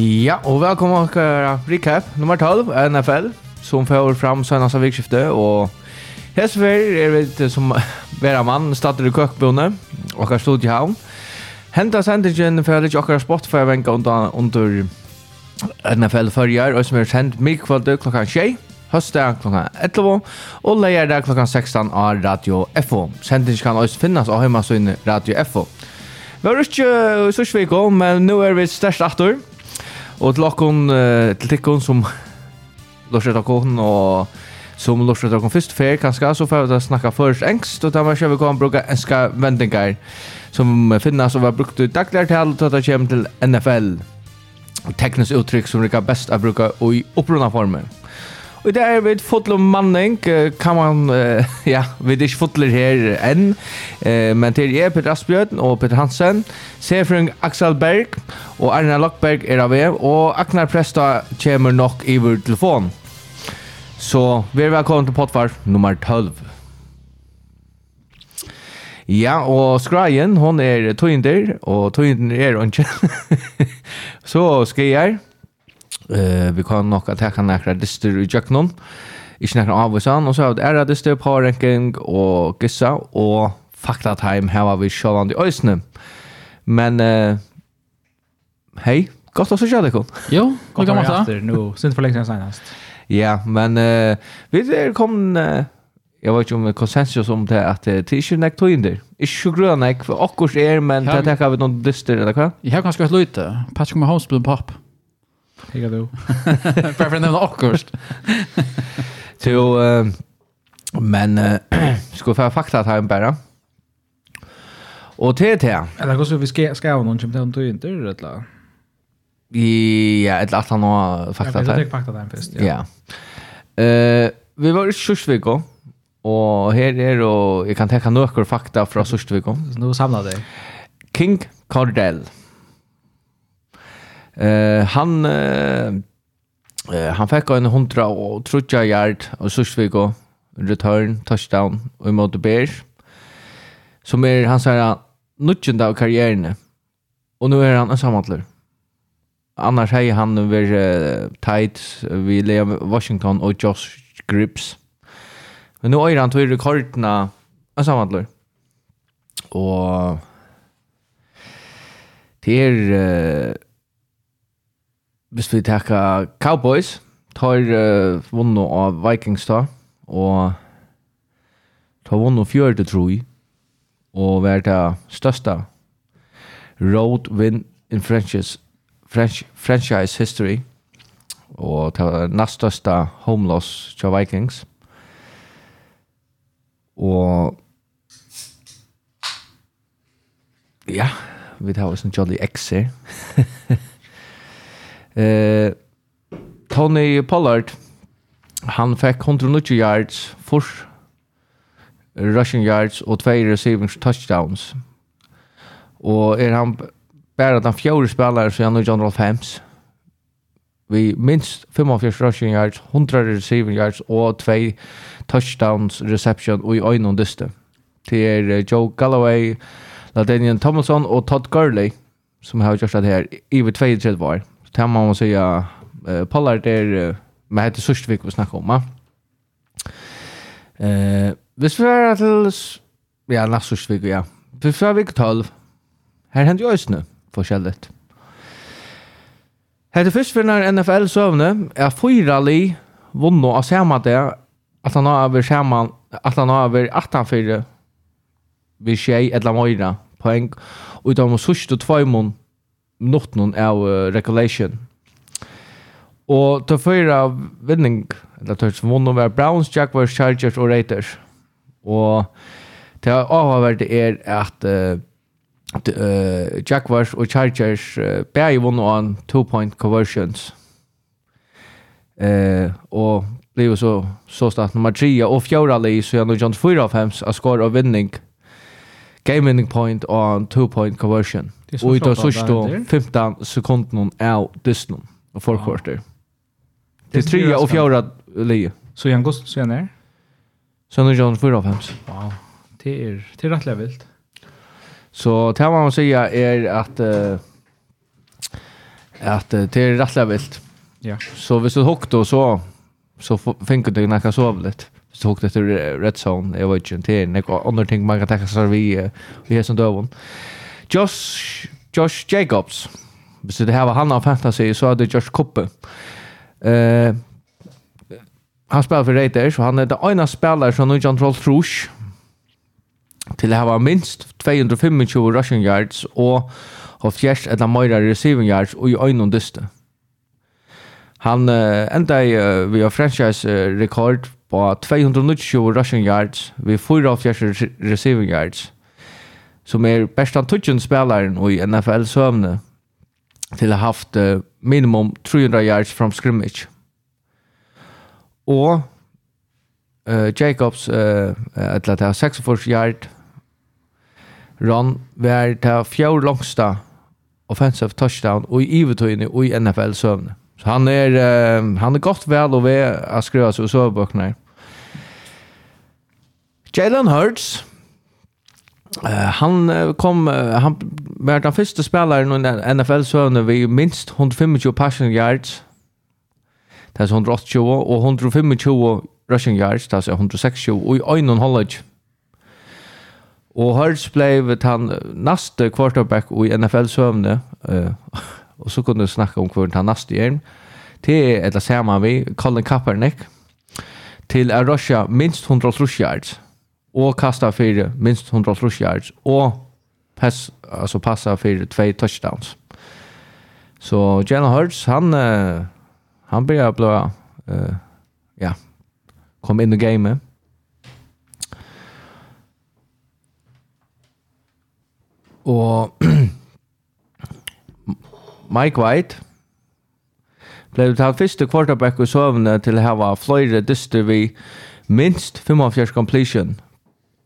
Ja, og velkommen til Recap nummer 12, NFL, som får fram senast av vikskiftet, og Hesfer er vi som vera mann, stater i køkbundet, og har stod i havn. Henta sendingen for litt akkurat spott for jeg venka under, under NFL førjar, og som er sendt midkvalde klokka 6, høstdag klokka 11, og leier leierdag klokka 16 av Radio FO. Sendingen kan også finnes av hjemme Radio FO. Vi har ikke så svikk men nå er vi størst atter. Og til dere, uh, til dere som lorser dere og som lorser dere først fer, kanskje, så får vi snakka først engst, og da må vi kan bruke enska vendinger som finnes og var brukt i dagligere til at det kommer til NFL. Teknisk uttrykk som det er best å bruke i opprunna formen. Og det er vi fotler om manning, kan man, ja, vi er ikke fotler her enn, men til er Peter Asbjørn og Peter Hansen, Sefring Axel Berg og Arne Lockberg er av er, og Aknar Presta kommer nok i vår telefon. Så vi er velkommen til potvar nummer 12. Ja, og Skrajen, hon er tøyinder, og tøyinder er ikke. Så skal jeg Uh, vi kan nok at jeg kan nekra dyster i jøkkenen, ikke nekra an og så har vi æra dyster, pårenking og gissa, og faktatheim her vi sjålande i øysene. Men, uh, hei, godt å se kjødde kun. Jo, godt å være etter nå, sint for lenge siden. Ja, men uh, vi er kommet, uh, jag vet inte om konsensus om det att det är inte näkt tog in där. Inte så gröna näkt för akkurs är men det här kan vi någon dyster eller vad? Jag har ganska ett löjte. Patch kommer hos en papp. Hej då. Bara för att nämna akkurst. Så men ska få fakta här bara. Och TT. Eller går så vi ska ska ha någon som inte inte rätt la. Ja, ett att han har fakta där. Jag fakta där först. Ja. Eh, vi var i Sjösvika och här är och jag kan ta några fakta från Sjösvika. Nu samlar det. King Cardell. Eh, han eh, han fick en 100 och trutja yard och så return touchdown och mot Bears. Som är han säger nutchen av karriären. Och nu är han en sammantlur. Annars har han över uh, tight vi Liam Washington och Josh Grips. Men nu är han två rekordna en sammantlur. Och det är uh, hvis vi tar Cowboys, tar uh, vunnet av Vikings da, og tar vunnet fjørte troi, og vært det største road win in franchise, French, franchise history, og det var nest største home loss til Vikings. Og ja, vi tar oss en jolly X her. Eh, Tony Pollard, han fikk 190 yards, for rushing yards og 2 receiving touchdowns. Og er han bare den fjore spilleren så han i John Rolf Hems. Vi minst 45 rushing yards, 100 receiving yards og 2 touchdowns reception og i øynene dyste. Det er Joe Galloway, Ladanian Tomlinson og Todd Gurley som har gjort det her i 32 år det man måste säga eh pollar där med heter Sustvik vi vi snackar om. Eh, vis vi är till ja, nästa Sustvik vi ja. Vi får vi 12. Här händer ju ösnö forskjelligt. Hette først for når NFL søvne er fyra li vunno av samme det at han har over samme at han har over 18-4 vi tjej eller møyre poeng og de sørste tvøymon noten av uh, regulation. Og ta fyra vinning, eller til som vunnen var Browns, Jaguars, Chargers og Raiders. Og til det avhaverde er at uh, uh, Jaguars og Chargers uh, bæg vunnen av two-point conversions. Uh, og blev så så starkt nummer 3 og fjärde li så jag nog John 4 av 5 a score av vinning game winning point on two point conversion. Og i de sørste 15 sekunden av dysten og forkvarter. Det er tre og fjorda leie. Så igjen gos, så igjen er? Så nå John 4 av 5. Wow, det er, det er rettelig vilt. Så det man må säga är att uh, att uh, det är rätt vilt. Ja. Så hvis du hugger då så så finner du näka sov lite. Så hugger det till red zone, jag vet inte, det är några andra ting man kan ta sig vid i som dövon. Josh, Josh Jacobs. Hvis det här var han av fantasy så er det Josh Kuppe. Uh, han spiller for Raiders og han er det ena spiller som Nujan Troll Trush till att ha minst 225 rushing yards og har fjärst eller mer receiving yards og i øynene dyste. Han uh, enda i uh, vi har franchise-rekord på 220 rushing yards vid av fjärst receiving yards som er bästa touchen spelaren i NFL søvne til å ha haft minimum 300 yards from scrimmage. Og uh, Jacobs uh, eller det här 46 yard run var det fjord långsta offensive touchdown og i ivetøyene og i NFL søvne. Så han er, uh, han er godt vel og ved å skrive seg och. Jalen Hurts Uh, han kom uh, han var den första spelaren i NFL sönder vi minst 125 passing yards. Det är 180 och 125 rushing yards, det är 160 och i en och halv. Och Hurts blev han nästa quarterback i NFL sönder. Uh, och så kunde snacka om kvart han nästa igen. Det är eller ser man vi Colin Kaepernick till att rusha minst 100 yards og kasta fyrir minst 150 yards og pass, altså passa fyrir två touchdowns. Så Jalen Hurts han uh, han blir bli uh, ja kom in i gamet. Og Mike White blev tatt første quarterback i søvnene til å ha flere dyster vi minst 45 completion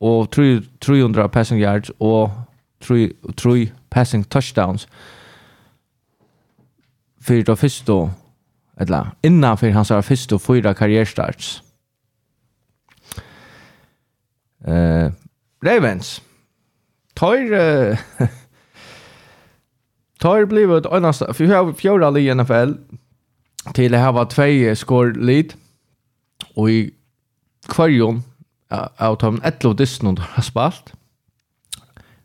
og 300 passing yards og 3, 3 passing touchdowns fyrir det første eller innan fyrir hans første fyra karrierstarts. Uh, Ravens tar uh, tar blivit annars för fjärde i NFL till att ha två skor lead och i kvarjon av de 11 distene de har spalt,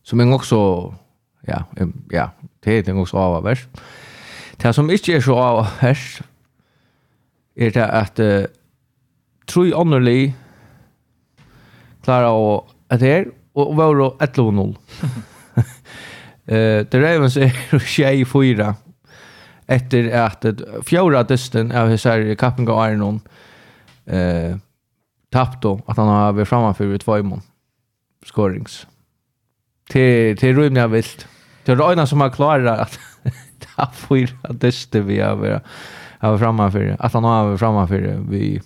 som er også, ja, ja, det er også avavers. Det som ikke er så av avavers, er det at uh, tre ånderlig klarer å at her, og var 11-0. Uh, det Ravens er 24 etter at fjorda dysten av hessar kappinga Arnon Uh, tappt då att han har varit framför vid två i mån. Scorings. Till till rymna vilt. Det är ena som har klarat att ta för att det vi över över framför att han har över framför vi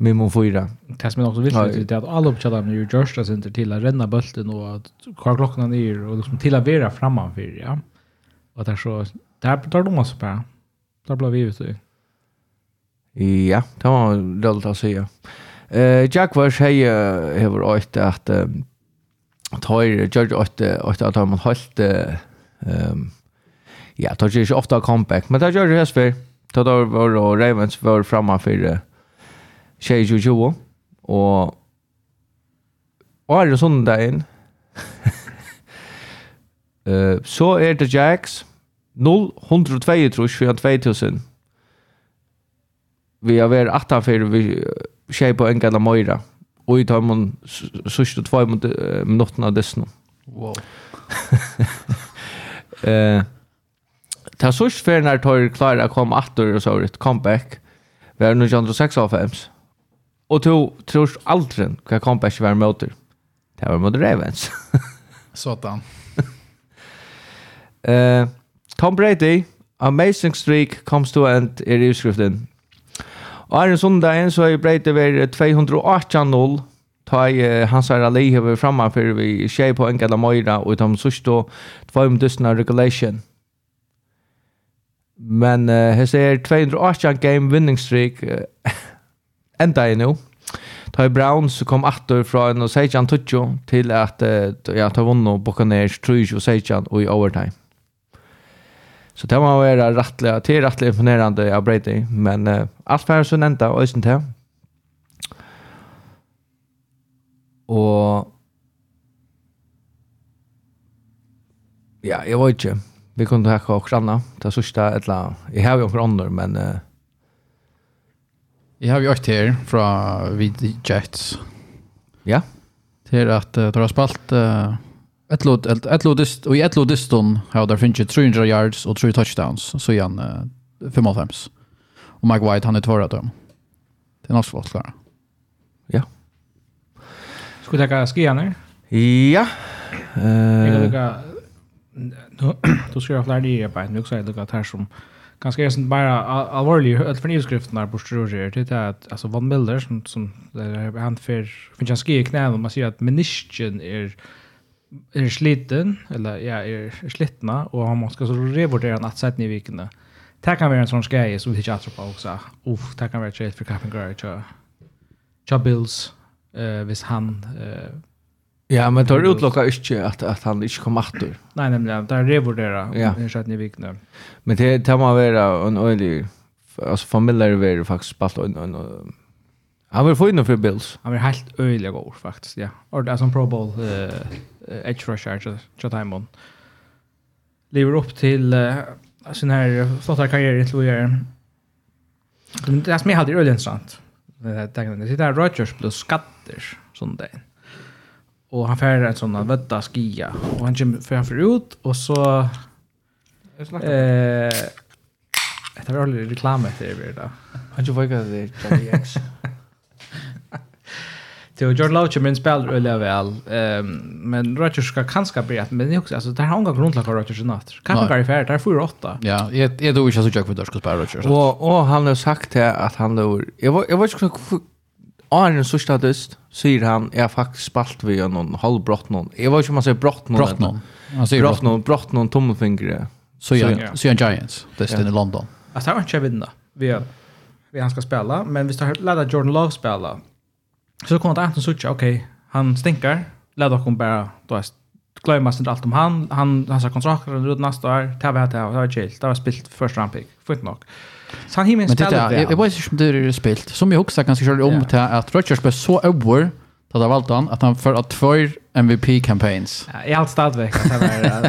med mun fyra. Det som är också viktigt är att alla uppkällar med George där inte till att renna bulten och att kvar klockan är och liksom till att vara framför ja. Och där så där tar de oss på. Där blir vi ute. Ja, det var roligt att se. Eh Jaguars hej hevur eitt at tøyr George eitt eitt at hann halt ehm ja, tøyr oft ofta comeback, men tøyr George hesfer. Tøyr var og Ravens var framma fyrir 22 og Åre sundagen uh, så er det Jacks 0-102 tror for 2000 vi har vært 18 vi tjej på en gala møyre. Og i tar man sørste två minuttene av dessen. Wow. eh, ta sørste ferien her tar klare å komme atter og så har et comeback. Vi er 1906 av 5. Og to tror aldri hva comeback var med åter. Det var mot Ravens. Sådan. eh, Tom Brady, amazing streak comes to end i utskriften. Og en sundag så er breit over 218-0 ta i hans her alli hever framme for vi skjer på enkelt av Møyra og de sørste tvøym dusna regulation. Men uh, her ser 218 game winning streak uh, enda i nu. Ta i Browns kom atter fra en og Sejan tutsjo til at uh, ja, ta vunno Buccaneers 3 og Sejan og i overtime. Så det må være rettelig, det er rettelig imponerende av Brady, men uh, alt færre som nevnte og Øysen til. Og ja, jeg vet ikke. Vi kunne hacka og kranna. Det er sørste et eller annet. Jeg har jo noen andre, men uh, Jeg har jo ikke her fra VD Jets. Ja. Til at uh, du har spalt uh, Etlod, etlod, og i etlod diston har der finnes 300 yards og 3 touchdowns, så igjen uh, 55. Og Mike White, han er tvara dem. Det er nok svårt klara. Ja. Ska vi tacka skianer? Ja. Uh, då ska jag lära dig på ett mycket sätt att här som ganska är bara allvarlig att förnyelseskrifterna på Struger det är att alltså Van Miller som, som han för finns han i knäna och man säger att menisken är er, är sliten eller ja är slitna och han måste så revurdera nattsatsen i vikna. Det kan vara en sån grej som vi inte tror på också. Uff, det kan vara ett för Captain Garage. Cha Bills eh vis han eh Ja, men tar utlokka ikke at, at han ikke kom atter. Nej, nemlig, det er revurdera ja. i vikna. Men det, det må være en øyelig, altså familier vil faktisk spalt en, en, en Han var få innan för Bills. Han är helt öjliga god faktiskt, ja. Och det är som Pro Bowl eh, edge rusher så till Timon. Lever upp till uh, sin här flotta karriär till att göra. Men det som jag hade är intressant. Det är Rodgers plus skatter sån där. Och han färger en sån vötta skia. Och han kommer för han för ut och så... Eh, det var aldrig reklam efter det. Han tog vajka det Johnny X. Jo, George Love men spelar öle väl. Ehm men Rodgers ska kanske bli att men också alltså där har han grund till Rodgers natt. Kan man vara fair där för åtta. Ja, jag jag då inte så jag för Rodgers spela Rodgers. Och och han har sagt det att han då jag var jag var inte Arne så status säger han jag faktiskt spalt vi någon halvbrott någon. Jag var inte man säger brott någon. Brott någon. Han säger brott någon brott någon tummelfinger. Så jag så jag Giants. Det är i London. Att han inte vinna. Vi vi han ska spela men vi ska lära Jordan Love spela Så kom det Anton Sucha, okej, okay, han stinkar. Lät honom bara, då är glömma sig allt om han. Han har sagt kontrakter runt nästa år. Det var det, det var chill. Det var spilt första round pick. Fint nog. Så han hinner inte spela det. Jag vet inte om det är spilt. Som jag också kanske körde om till att Rodgers blev så över att han valde han att han för att två MVP-campaigns. Ja, i allt stadväg.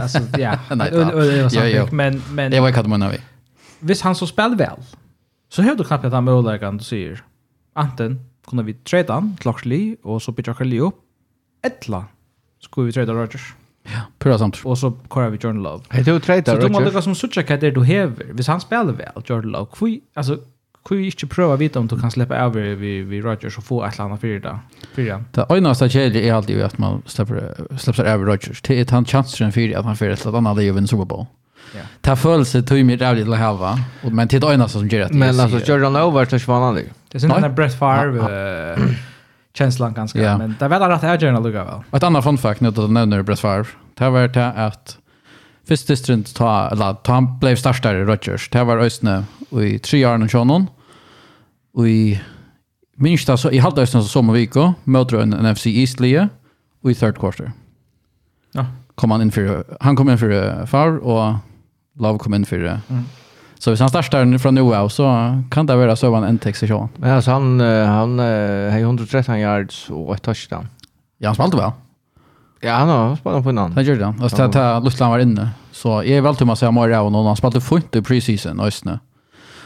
Alltså, ja. Nej, ja. Men, men, det var inte vad vi. Visst han så spelar väl, så hör du knappt att han möjligheten, du säger. Anten, kunne vi trade han til Oxley, og så bytte Oxley opp. Etla skulle vi trade Rodgers. Ja, pura samt. Og så kører vi Jordan Love. Hei, du trade Rodgers. Så du må lukka som suttja hva det du hever. Hvis han spiller vel, Jordan Love, hvor, altså, hvor ikke prøve å vite om du kan slippe over vi, vi Rodgers og få et eller annet fyrir da. Fyrir Det øyneste kjellig er alltid at man slipper, slipper over Rodgers. Det er han chansen fyrir at han fyrir et eller annet liv i en Superbowl. Ja. Ta följelse tog mig rävligt halva hava. Men det är som gör att Men alltså, Jordan Over är vanlig. Det är synd att Brett Favre känslan ganska. Yeah. Men det var rätt här jag Lugga väl. Ett annat fun fact nu att du nämner Brett Favre. Det var det att först distrint ta, eller ta han blev starstare i Rodgers. Det var Östne i tre år och tjonen. Och i minsta, så, i halvt Östne så som viko möter en NFC East-lie och i third quarter. Ja. Kom han in för, han kom in för Favre och lov kom in för det. Mm. Så hvis han startar från nu av så kan det vara så en intäkt så. Men alltså han han har 113 yards och ett touchdown. Ja, han spalte väl. Ja, han har spelat på innan. Han gjorde det. Och så att Lustland var inne. Så jag är väl till att säga Mario och någon han spelade fint i preseason ösnä.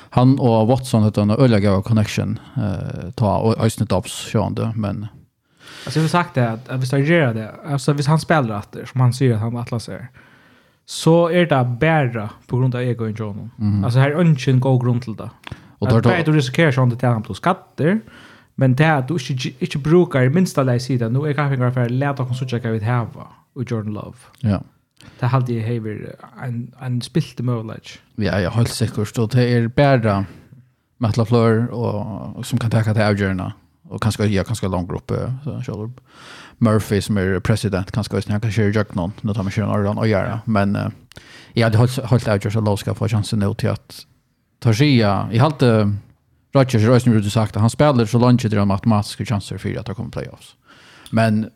Han och Watson hade en öliga connection eh ta och ösnä tops sjönde men Alltså jag har sagt det att vi ska göra det. Alltså hvis han spelar efter som han säger att han atlas är så er det bare på grunn av ego i John. Mm. Altså her er en god grunn til det. Og der, at du risikerer sånn at det er skatter, men det er at du ikke, ikke bruker i minsta lei siden, nå er kaffingen for å lete oss utsjekke hva vi har i Jordan Love. Ja. Det har alltid hever en, en spilte mulighet. Ja, ja, helt sikkert. Og det er bare Metla Fleur og, som kan takke til avgjørende och kanske jag kanske lång grupp så kör Murphy som är president kanske han kan köra jag någon när tar man köra någon och göra men jag hade hållit hållit out så låska för chansen nu till att ta sig i halt Rodgers Royce nu sagt att han spelar så långt det är matematiska chanser för att ta kommer playoffs. Men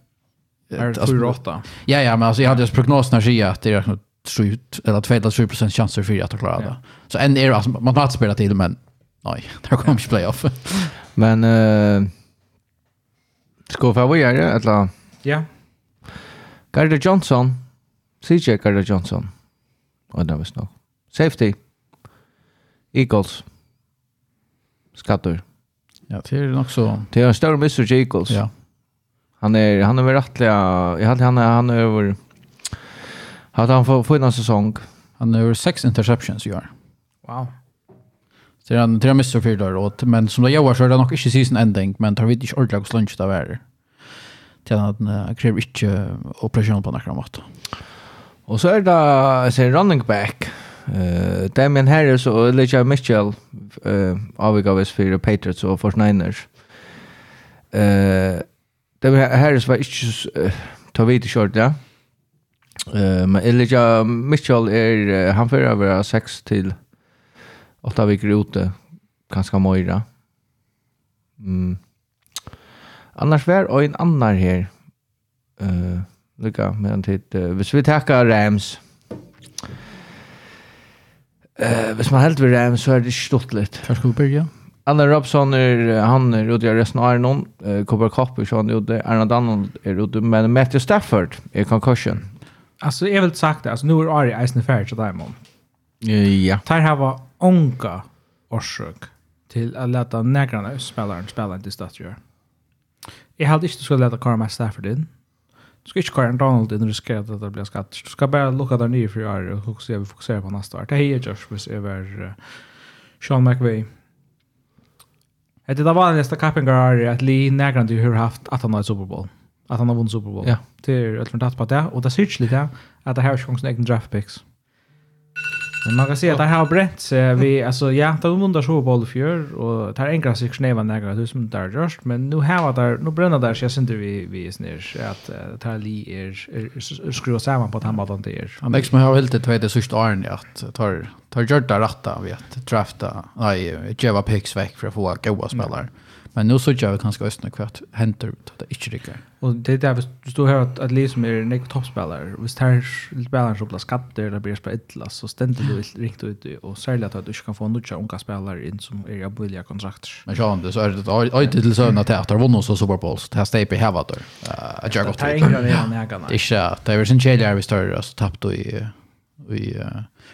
är det 4-8 ja ja men alltså jag hade prognosen prognoserna säga att det är skjut eller 2-3 procent chanser för att klara det. Så en är alltså man har spelat till men nej, det kommer inte playoff. men eh Ska vi vara det eller? Ja. Gardner Johnson. CJ Gardner Johnson. Och det var nog. Safety. Eagles. Skatter. Ja, det är nog så. Det är en större Mr. Eagles. Ja. Han är han är väl rättliga. Jag hade han han över hade han fått en säsong. Han har sex interceptions i år. Wow. Så det är en missar fyra dagar åt. Men som det gör så är det nog inte season ending. Men tar vi inte ordentligt och slunch där är. Till att uh, kräver inte operation på några mått. Och så är det jag säger running back. Eh Damien Harris och Elijah Mitchell uh, avgaves för Patriots och 49ers. Eh Damien Harris var inte uh, tar vi inte short ja. Eh men Elijah Mitchell är uh, han för över 6 till åtta veckor ute ganska mojra. Mm. Annars var en annan här. Uh, lycka med en tid. Uh, hvis vi tackar Rams. Uh, hvis man helt vil Rams så er det stortligt. Här ska vi börja. Anna Robson er, han er ute i resten av Arnon. Uh, Cooper Cup er sånn ute. Erna Dannon er ute men Matthew Stafford er concussion. Alltså jag vill sagt det. Alltså nu är Ari Eisner färdig så där Uh, Ja. Tar här var onka orsök till att låta nägrarna spilleren spille spela distat gjør. Jeg hadde hade du skulle låta Karma Stafford in. Du skal ikke Karen Donald in och riskera att det blir skatt. Du ska bara lukka där nye för i och og se vi fokuserar på nästa år. Det er Josh hvis jeg var uh, Sean McVay. Det var vanligaste kappingar är att Lee Nagrand har haft att han har ett Super Bowl. Att han har vunnit Super Bowl. Ja. Det är ett fantastiskt på det. Och det syns lite att det här är en egen draft picks. Men man kan se att det här har brett sig. Vi, alltså, ja, det var under så på Ollefjör och det här enkla sig snäva nägra hus som det är. Men nu här var det, nu bränner det så jag syns vi, vi är snir att det här li är, är skruva samman på att han bara inte är. Han men jag har helt enkelt det sista åren att tar, tar gjort det rätta vid att drafta, nej, geva picks väck för att få goa spelare. Mm. Men nu så gör vi kanske östna kvart händer ut att det inte rycker. Och det är där vi står här att, att Lee som är en toppspelare, hvis det här spelaren som blir skatter, det blir spelat illa så ständer du riktigt ut och särskilt att du inte kan få några unga spelare in som är av billiga kontrakter. Men så det så är det alltid till söna till att ha vunnit så Super Bowl så det här steg i hävat där. Att jag gott. Det är inga det är. Det är inte, det är sin vi står så tappt i, i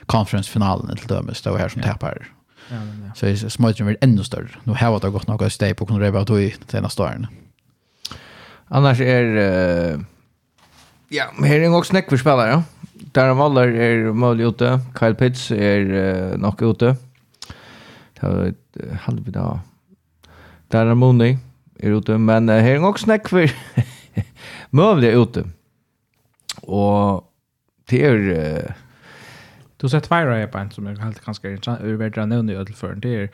conference-finalen till dömes, det var här som tappar Ja, ja. Så jeg smøyter blir enda større. Nå har det gått noe steg på å kunne røpe av tog til. Annars er... Uh, ja, her er en gang snakk for spillere. Der om alle er mulig ute. Kyle Pitts er uh, nok ute. Det er halvbid av... Der er Moni er ute. Men uh, her er en gang snakk for mulig ute. Og det er... Uh, Du sett tvær av band som jeg helt ganske er verdt å nevne i ødelføren. Det er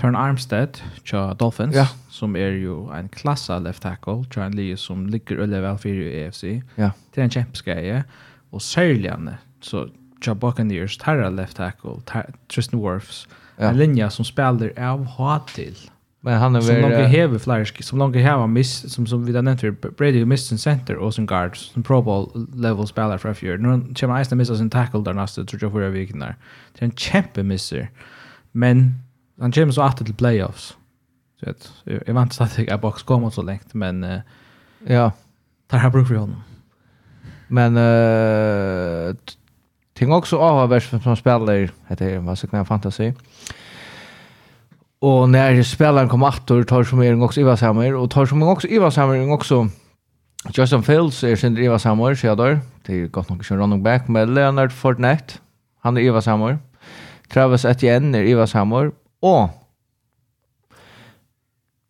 Turn Armstead tja Dolphins, ja. som er jo en klasse left tackle, tja en lige som ligger øle vel för i EFC. Ja. Det er en kjempeskeie. Og særlig så tja Buccaneers, tarra left tackle, Tristan Wirfs, ja. en linje som spiller av hat til Men han är väl som långt häver flash som långt häver miss som som vi där för Brady missed sin center och sin guard som pro bowl level spelar för fjärde. Nu kommer Ice missar sin tackle där nästa tror jag förra veckan där. Det är en kämpe misser. Men han kommer så åter till playoffs. Så att jag vant att jag box kommer så långt men uh, ja, tar har bruk för honom. Men eh uh, ting också avvärs som spelar heter det vad ska jag fantasi. Og när spelaren kom åter tar som är också Iva Sammer och tar som också Iva Sammer också Justin Fields är sin Iva Sammer så jag där. Det är gott nog kör running back med Leonard Fortnite. Han är Iva Sammer. Travis Etienne är Iva Sammer och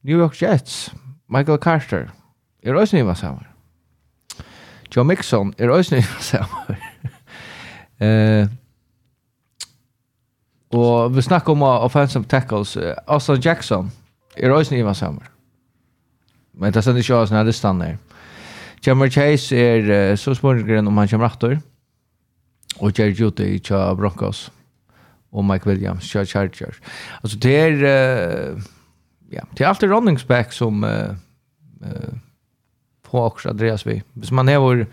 New York Jets Michael Carter är också Iva Sammer. Joe Mixon är också Iva Sammer. Eh Og vi snakker om offensive tackles. Austin Jackson er også nye sammen. Men det er ikke også når det stannar. Jammer Chase är så spørsmålet om han kommer åter. Og Jerry Judy i Cha Broncos. Og Mike Williams Cha Chargers. Altså det är ja, det er alltid running back som uh, uh, på också Andreas vi. Så man är vår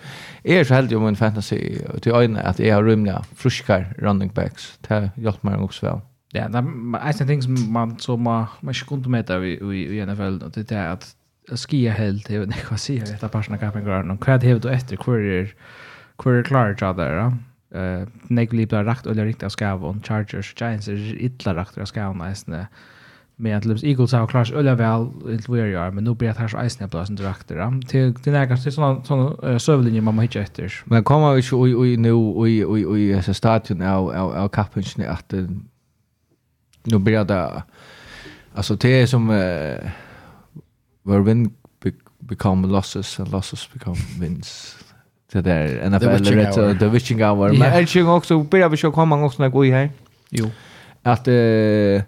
är så heldig om en fantasy till ögonen att jag har rymliga friskar running backs. Det hjälper mig också väl. Ja, det är en ting som man så man man kunde mäta i i NFL och det är att skia helt det jag kan säga detta personliga kapen och kvad hevet och efter queer queer klar jag där. Eh, negli blir rakt eller riktigt av skav skavon Chargers Giants är illa rakt av skav nästan. Men att Lips Eagles har klart öliga väl helt vad jag gör, men nu blir det här så isen på sin direkt där. Till till nästa till såna såna sövlinjer man må hittar efter. Men kommer vi ju ju nu i ju ju så stadion av av av kappen att nu blir det alltså det är som uh, where win be become losses and losses become wins. Det där NFL rätt the witching hour. Men är ju också börjar vi ju komma också när gå i här. Jo. Att uh,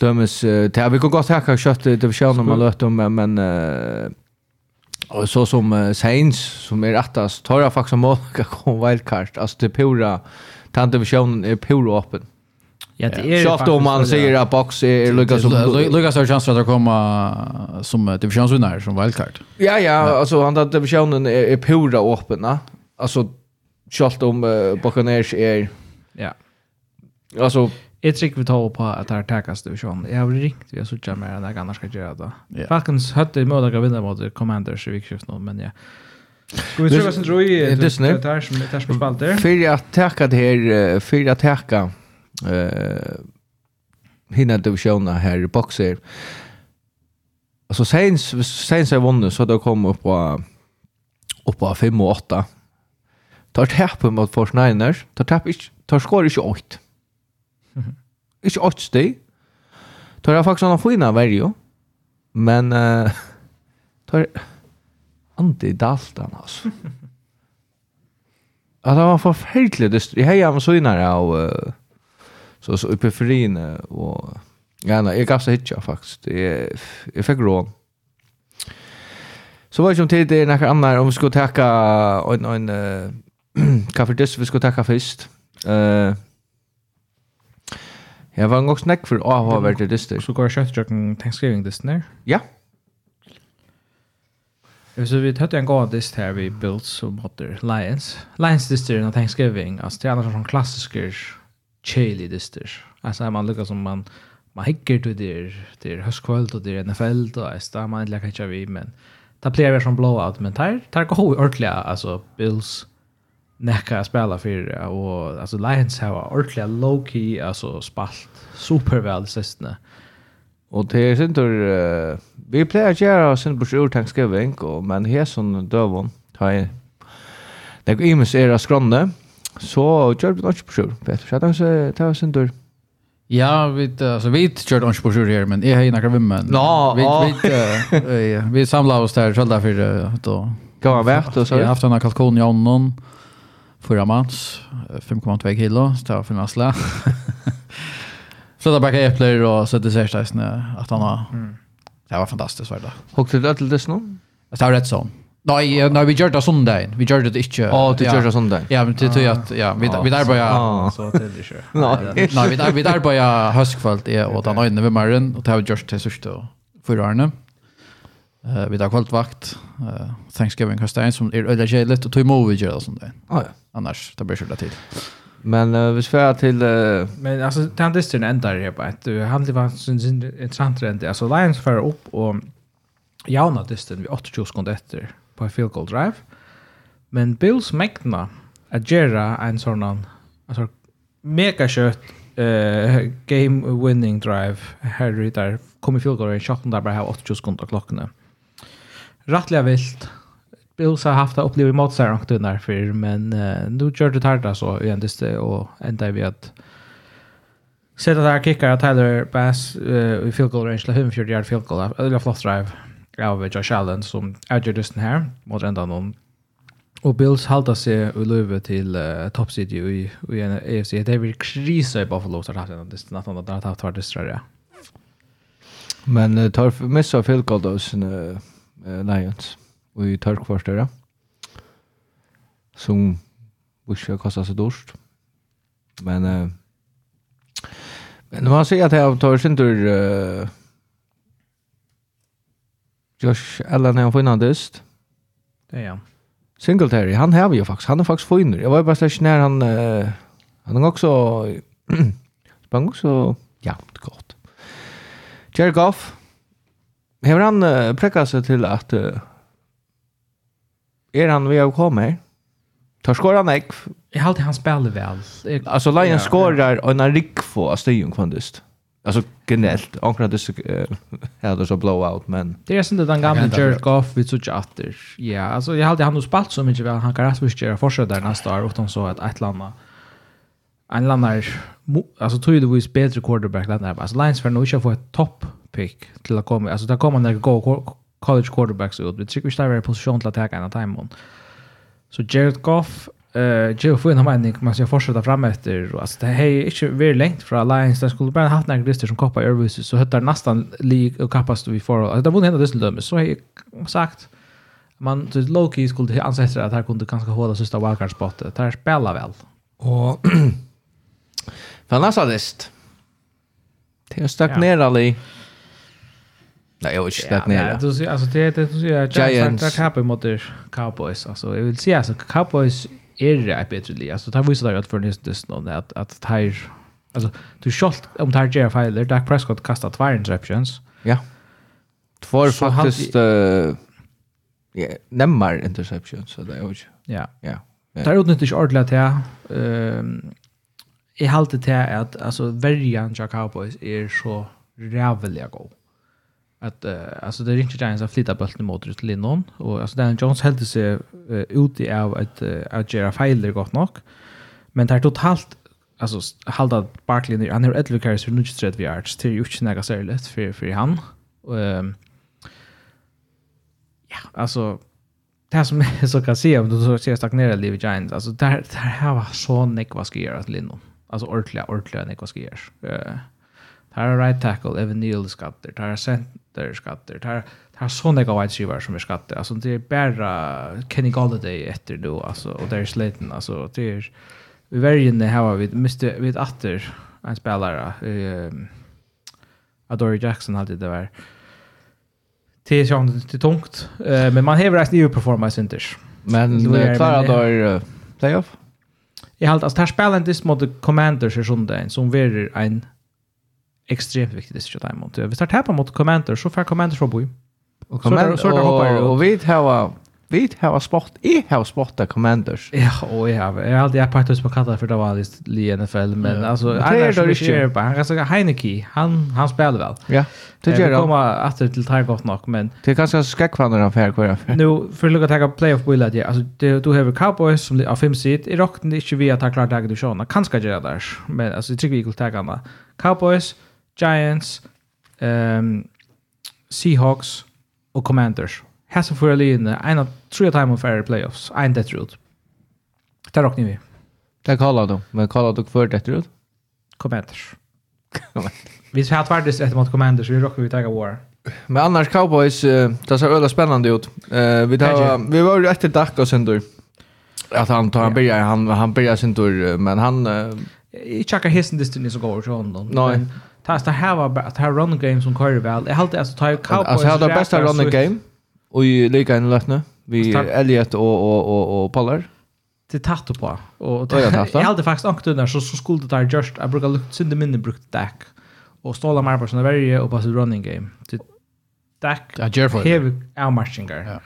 Dömes det vi går gott hacka kött det vi kör man löt om men och så som Saints som är rättast tar jag faktiskt mål kan komma wildcard alltså det pura tant vi kör är pura öppen. Ja, det är Schaft om man säger att box är Lucas som Lucas har chans att komma som divisionsvinnare som wildcard. Ja ja, alltså han att divisionen är pura öppen, Alltså Schaft om Buccaneers är Ja. Alltså Jeg tror ikke vi tar på at det er takast du sånn. Jeg har ringt vi har suttet mer enn jeg annars skal gjøre det. Yeah. Falcons høtte i mulighet å vinne mot Commanders i vikskift nå, men ja. Skal vi tro hva som tror i det er som spalt spalter? Fyrir at takka det her, fyrir at takka uh, hinna divisjona her i bokser. Alltså Saints, Saints har vunnit så det kom upp på upp på 5 och 8. Tar tapp mot Fortniners, tar tapp inte, tar skor inte 8. Ikke åtte steg. Tar jeg faktisk noen fina verjo. Men uh, tar Andi Dalton, altså. Ja, det var forferdelig dyst. Jeg heier med søgnere av uh, så, så uppe frine og ja, nei, jeg gav seg hitja faktisk. Jeg, jeg fikk rån. Så var det som tid det er noe annet om vi skulle takka en, en uh, kaffe vi skulle takka først. Uh, Jeg var nok snakk for å ha vært dyster. Så går jeg kjøtt en Thanksgiving dysten her? Ja. Så vi tatt en god dist her vi built som heter Lions. Lions dyster er Thanksgiving, Altså det er noen sånn klassiske chili dyster. Altså man lukker som man man hikker til det der høstkvöld og der NFL og jeg stammer man leker ikke vi, men det pleier vi som blowout, men det er ikke ordentlig, altså Bills, näka att spela för och alltså Lions har ordentligt low key alltså spalt superväl sistone. Och det är inte uh, vi plejer att göra sin bror Thanksgiving och men här som dövon tar det går imus era skronne så kör vi något sjur vet du så det tar sin dörr Ja, vi alltså vi körde ons på sjur här men är här några vimmen. Ja, vi vi vi samlade oss där själva för då. Gå vart och så. Jag haft en kalkon i annan. Fyra mans, 5,2 kilo, så det var nasla. lä. Slöta backa äpplen och så det särskilt snö att han har... Det var fantastiskt var det. Hur till det dess nu? Det var rätt så. Nej, nej vi gjorde det sundagen. Vi gjorde det inte. Ja, du gjør det sundagen. Ja, men det tror jag att ja, vi vi där bara så till det kör. Nej, vi där vi där bara höskvalt är och den ögonen vid marren och det har gjort till sista förra året. Uh, vi har vakt. uh, Thanksgiving Kastein som är öliga kärligt och tog emot vi gör det sånt där. Ah, ja. Annars, det blir skylda tid. Men uh, vi ska till... Uh... Men alltså, den distrin ändar det på att uh, han en intressant rent. Alltså, Lions för upp och jauna distrin vid 80 sekunder efter på en field goal drive. Men Bills mäktna att göra en sån alltså, mega kött uh, game winning drive här där kommer field goal i en shot där bara har 80 sekunder klockan. Rattliga vilt. Bills har haft att uppleva i sig rakt undan för men uh, nu kör det tarda så igen det och ända vi att sätta där kickar att Tyler Bass uh, i field goal range till 140 yard field goal. Eller flott drive av Josh Allen som avgör just den här mot ända någon. Och Bills halta sig i löve till uh, top seed i, i en AFC. Det är krisa i Buffalo så har haft en distans att han har haft varit distrarja. Men uh, tar missa field goal då sin uh Lions och i törkvarstörre som ikke kostar så dårst. Men uh, men man ser att jag tar sin tur uh, Josh Allen är en finandist. Det är han. Singletary, han har vi ju faktiskt. Han är faktiskt finner. Jag var bara slash när han uh, han har också sprang också ja, gott. Jerry Goff Har han uh, präckat sig till att uh, är han vi har kommit? Tar skoran ek. Jag har han spelar väl. Jag... Alltså Lions ja, skorar ja. en rik få av Stigen Kvandist. Alltså generellt. Ankra det så hade så blowout men det är inte den gamla Jared Goff vi såg åter. Ja, alltså jag hade han har spalt så mycket väl han kan rätt göra fortsätta där nästa år utan så att ett landa en landar alltså tror ju det var bättre quarterback där alltså Lions för nu ska få ett topp pick till att komma. Alltså där kommer när go college quarterbacks ut. Vi tycker vi står i position till att ta en time. Så Jared Goff eh Joe Flynn har mening man ska fortsätta fram efter alltså det här är inte väldigt långt från Alliance där skulle bara haft några listor som koppar Airways så hittar nästan lig och kappas vi får alltså det borde hända det dömes. så har sagt man så Loki skulle ansätta att här kunde ganska hålla sista wildcard spotet där spelar väl och Fanasa list Det är stagnerar ja. Nej, jag vill inte. Nej, du ser alltså det det du ser Giants där kapar mot Cowboys alltså. Jag vill säga alltså Cowboys är ett bättre lag. Alltså där visar där att för nästa säsong att att tar alltså du skott om tar Jerry Fowler Dak Prescott kastar två interceptions. Ja. Två faktiskt eh ja, nämmer interceptions så det är ju. Ja. Ja. Där utnyttjar inte ordentligt här. Ehm Jeg halte til at altså, verjan til Cowboys er så rævelig god att uh, alltså det är inte Giants att flytta bollen mot ut Linnon och alltså Daniel Jones hällde sig uh, ut i av att uh, att göra fejler gott nog. Men det är totalt alltså halda Barkley ner han har ett carries för nudge thread yards till ju inte några särskilt för för han. um, ja, alltså det som är så kan se om du så ser stagnera liv Giants alltså där där har så nick vad ska göra att Linnon. Alltså ordentligt ordentligt nick vad ska göra. Eh tar right tackle Evan Neal skatter, tar center skatter, tar tar såna goda wide receiver som är skatter. Alltså det är bara Kenny Galladay efter då alltså och där Slayton alltså det är vi värjen har vi måste vi åter en spelare eh Adore Jackson hade det där. Det är ju inte tungt, men man har rätt ny performance centers. Men klarar då playoff? Jag har alltså tar spelen this mot Commanders i söndagen som blir en extremt viktig det sikkert mot. Vi tar tappa mot Commander, så får Commander så boy. Och Commander, så där hoppar och vi har vi har sport i har sporta Commanders. Ja, och jag jag hade jag partis på kalla för det var just i NFL men alltså han är det share på han ska Heineke, han han spelar väl. Ja. Det gör det. Komma åter till tar gott nog men det kanske ska kvanna han för kvar. Nu för att lucka ta playoff bill att alltså du du har Cowboys som av fem sit i rocken det inte vi att tackla dagen du sjön. Kanske göra där. Men alltså tycker vi skulle ta Cowboys Giants, um, Seahawks og Commanders. Hessa fyrir linje, en av tre time of fair playoffs, en det ut. Det råkner vi. Det kallar du, men kallar du för det ut? Commanders. vi har hatt värdes ett mot Commanders, vi råkner vi tagga war. Men annars Cowboys, uh, det ser ölla spännande ut. Uh, vi, tar, vi var ju efter Dak och sen då. Att han tar han börjar han han börjar sin tur men han uh, i checkar hissen distance så går så honom. Nej. Men, ta sta hava ta ha run game som kör väl. Jag hållt alltså ta Cowboys. Alltså hade bästa run game och i lika en löfne vi Elliot och och och och Pollard. Till tatto på. Och jag hade faktiskt ankt under så så skulle det där just jag brukar lukta synda minne brukt dack och ståla mer på såna varje och på running game. Till dack ja Jerry Jerford heavy outmarchingar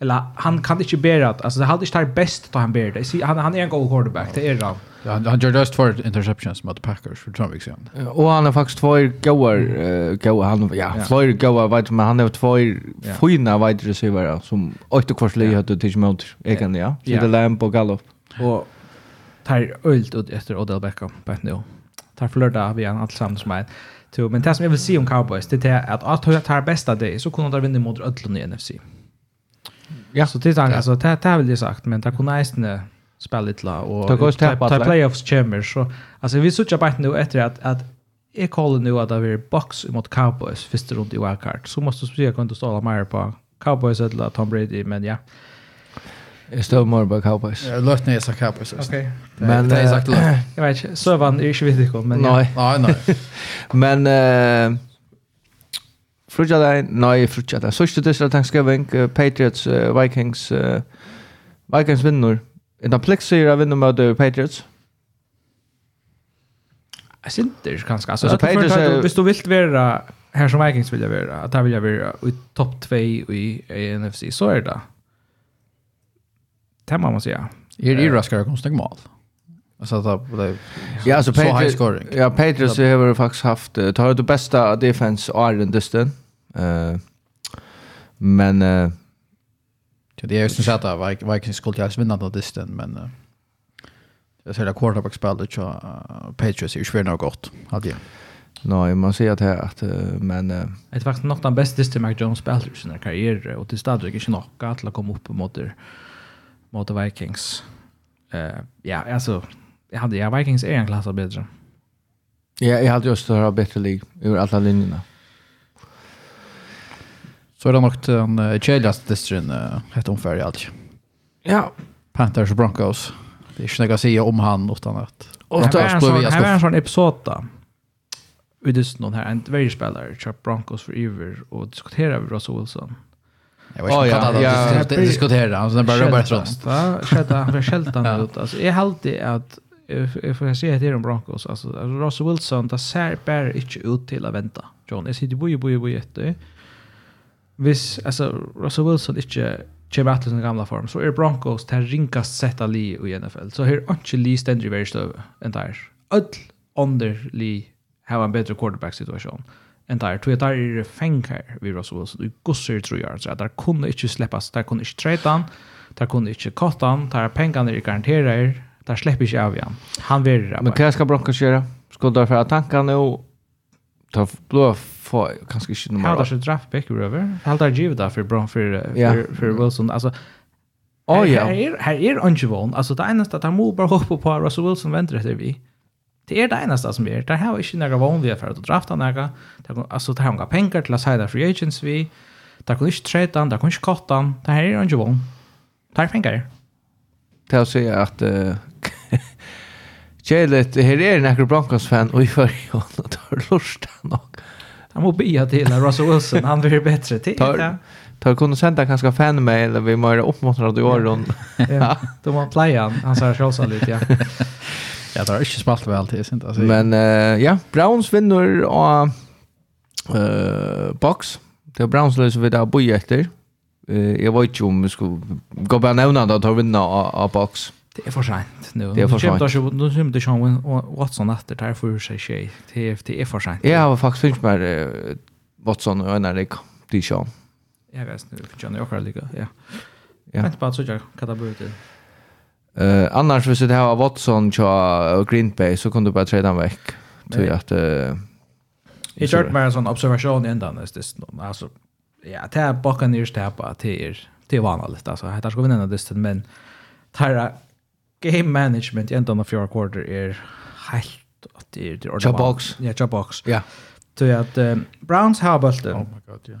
eller han kan inte bära att alltså hade inte bäst då han bär det. Han han är en god quarterback det är han. Ja, han han gjorde just för interceptions mot Packers för Trump igen. Och han har faktiskt två goer uh, goer han ja, Floyd goer vet men han har två fina wide receiver som åtta kvartslig hade till mot egen ja. Så det Lamb och Gallup. Och tar ölt ut efter Odell Beckham på ett nu. Tar förlörda vi han allt samt som är. Men det som jag vill se om Cowboys det är att att ta bästa det så kunde de vinna mot Ödlund i NFC. Ja. Så det är alltså det det vill jag sagt men det kunde nästan spela lite och ta playoffs chamber så alltså vi söker bara nu efter att att jag kollar nu att det är box mot Cowboys första runt i wildcard så måste vi kunna stå mer på Cowboys eller Tom Brady men ja. Jag står mer på Cowboys. Ja, løft är så Cowboys. Okej. Men, det är sagt løft. Jag vet så Søvann er är ju ikke, men... nej. Nej nej. men... Frugjadag, nei, frugjadag. Sørste dysra Thanksgiving, uh, Patriots, uh, Vikings, uh, Vikings vinner. Innan plikt sier jeg vinner uh, Patriots. Jeg syntes ganske. Altså, ja, Patriots er... Hvis du vil være her som Vikings vil jeg være, at her vil jeg være i topp 2 i NFC, så er det det må man säga. Är det raskare konstigt mål? Alltså att det Ja, alltså Patriots. Ja, Patriots har faktiskt haft tar det bästa defense Ireland distan. Eh men eh det är ju som sagt att Vikings skulle ju vinna den distan, men jag ser det quarterback spelet och Patriots är ju svårt gott hade jag. Nej, man ser att här att men det var nog den bästa disten Mac Jones spelar i sin karriär och till stadigt inte nog att komma upp mot mot Vikings. Eh ja, alltså jag hade ja, Vikings är en klass bättre. Ja, jag hade just det här bättre lig ur alla linjerna. Så är det nog den uh, källigaste distrin uh, ett omfärg allt. Ja. Panthers och Broncos. Det är snäga säga om han utan att... Och det här en sån episod då. Vi just någon här, en världspelare, köpt Broncos för Iver och diskuterar med Russell Wilson. Jag var inte kallad att diskutera, han bara rubbar ett röst. Han var skältan ut. Alltså, jag har alltid att jag får säga till om Broncos, alltså Russell Wilson, det ser bara inte ut till att vänta. John, jag sitter bo boj, bo boj, boj, hvis alltså Russell Wilson inte kommer att sin gamla form så är Broncos det rinkast sätta li i NFL. Så här inte li ständer i varje stöv en där. Öll under li har en bättre quarterback situation en där. Tog jag där är fänkar vid Russell Wilson. Du gossar tror jag. Så där kunde inte släppas. Där kunde inte träta han. Där kunde inte kotta han. Där pengarna är garanterade. Där släpper inte av igen. Han vill det. Men vad ska Broncos göra? Ska du därför att tankarna och ta blå få kanske inte nummer. Hade sig draft pick över. Hade jag givet där för Brown för för för Wilson alltså Oh ja. Här här är Anjevon. Alltså det enda att han måste bara hoppa på Russell Wilson väntar efter vi. Det är det enda som är. Det här är inte några vanliga vi för att drafta några. Det alltså det har några pengar till att säga free agents vi. Det kan inte trade han, det kan inte korta han. Det här är Anjevon. Det är pengar. Det är att säga att Kjellet, her er nekker Broncos-fan, og i fyrir hånden tar lorsta nok. Han må bia till Russell Wilson, han blir bättre till. Ja. Tar kunde sända kanske fanmail eller vi måste uppmuntra i åren. Ja, de har playan, han han sa så lite ja. Ja, det har ikke spalt vel alltid, sint, altså. Men uh, ja, Browns vinner av uh, box. Det er Browns løs vi da boi etter. Uh, jeg vet ikke om vi skulle gå på nevna da, tar vinna av, av box. Det är för sent nu. Det är för sent. Nu kommer det Sean Watson efter där för sig tjej. Det är för sent. Jag har faktiskt finns med Watson och när det de Sean. Jag vet nu för John Yorker lika. Ja. Ja. Vänta bara så jag kan det bort det. Eh annars hvis det här Watson och Green Bay så kan du bara träda veck. Tror jag att Jag kört med en sån observation i ändan nästan. Alltså ja, det här Buccaneers tappar till till vanligt alltså. Det här ska vi nämna men Tara game management i enden av fjorda quarter er helt at det er det Chop box. Ja, jobbox. Ja. Så at um, Browns har bulten. Oh my god, ja.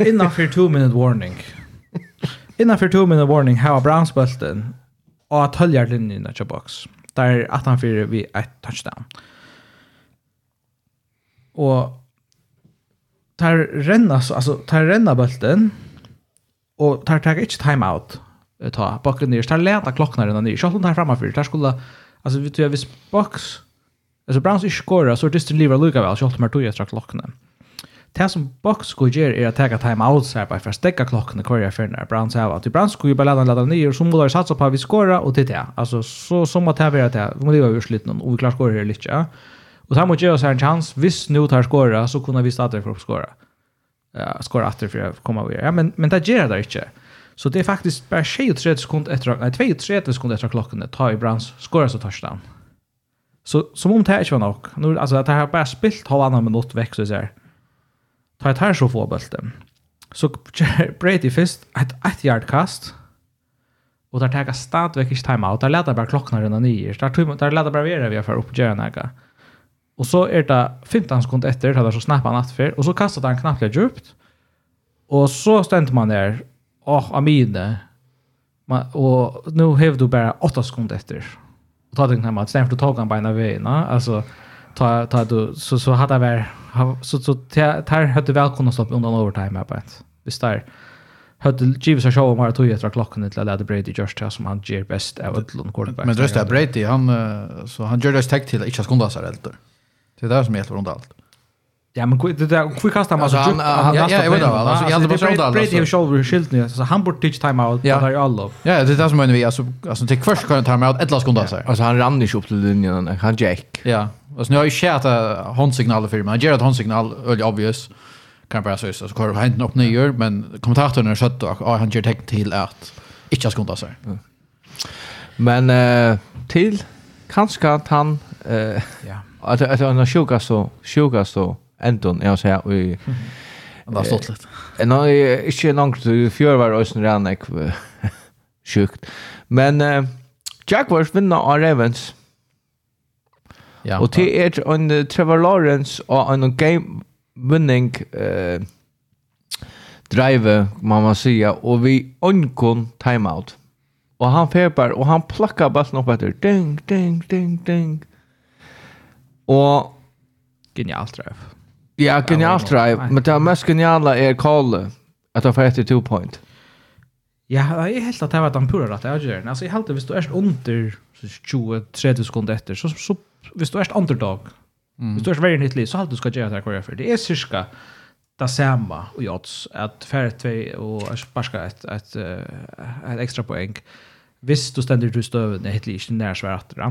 Yeah. Innanför 2 minute warning. Innanför 2 minute warning har Browns bulten og at høljer linjen i jobbox. Der 18-4 vi et touchdown. Og tar renna, altså, tar renna bulten og tar tar ikke timeout ta. Bakken ner tar leta klocknar den ner skotten tar framför där skulle alltså vi tror vis box alltså Browns i skora så just lever Luka väl skotten mer tog jag strax klockan Det som box skulle göra är att ta time out så här bara för att stäcka klockan och köra för när Browns har att Browns skulle ju bara ladda ladda ner och så måste satsa på att vi skora och det är alltså så som att det är det vi måste ju slita någon och vi klarar skora här lite ja och så måste jag så en chans visst nu tar skora så kunde vi starta för att skora. Ja skora efter för att komma över ja men men det gör det inte Så det är faktiskt bara 23 sekunder efter, nej 32 sekunder efter klockan tar i Browns skorar så touchdown. Så som om det här inte var nog. Nu, alltså att det här bara spilt halvannan minut väck så här. Tar ett här så få bulten. Så Brady först ett ett yard kast. Och där tar stadväck i timeout. Där laddar bara klockan redan nio. Där tog där laddar bara vidare vi för upp Jernaga. Och så är det 15 sekunder efter det så snappar han för och så kastar han knappt djupt. Och så ständer man där och amine. Men, och nu har du bara åtta sekunder efter. Och ta den här att för att ta han beina vägarna, alltså ta ta du så så hade väl så så tar hade väl kunnat stoppa undan overtime här på ett. Visst där. hade givet sig show mer tog efter klockan till att Brady just här som han ger bäst av Utlund quarterback. Men just det Brady han så han gör det tag till inte skundas helt. Det är där som heter runt allt. Ja, men det där quick kastar man alltså. han han ja, jag vet väl. alltså jag hade bara sådär alltså. Brady shoulder shield nu så han borde teach time out där i alla. Ja, det där som menar vi alltså alltså till först kan time out ett last sekund alltså. Alltså han rann inte upp till linjen han Jack. Ja. Alltså nu har ju skärt handsignaler för mig. Han ger ett handsignal öl obvious. Kan bara så så kör han upp ner men kommentatorn har sett att han ger tecken till att inte sekund alltså. Men eh till kanske att han eh ja. Att att han sjuka så sjuka så Anton jag säger vi Det har stått lite. Eh, no, ikke langt, fjør var også rann sjukt. Men eh, Jaguars vinner av Ravens. Ja, og til er en Trevor Lawrence og en game winning eh, drive, må man sige, og vi undgår timeout. Og han feber, og han plakker bassen opp etter. Ding, ding, ding, ding. Og... Genialt drive Ja, genialt drive. Men det mest geniala är Kalle. Att han får ett two point. Ja, jeg er helt at det var den pura rett jeg gjør. Altså, jeg helt at hvis du er under 20-30 sekunder etter, så, så hvis du er underdog, mm. hvis du er veldig nyttlig, så er du skal gjøre det hver for. Det er cirka det samme og odds, at færre tvei og sparska et, et, et, et ekstra poeng. Hvis du stender til støvende, helt litt ikke nær svært etter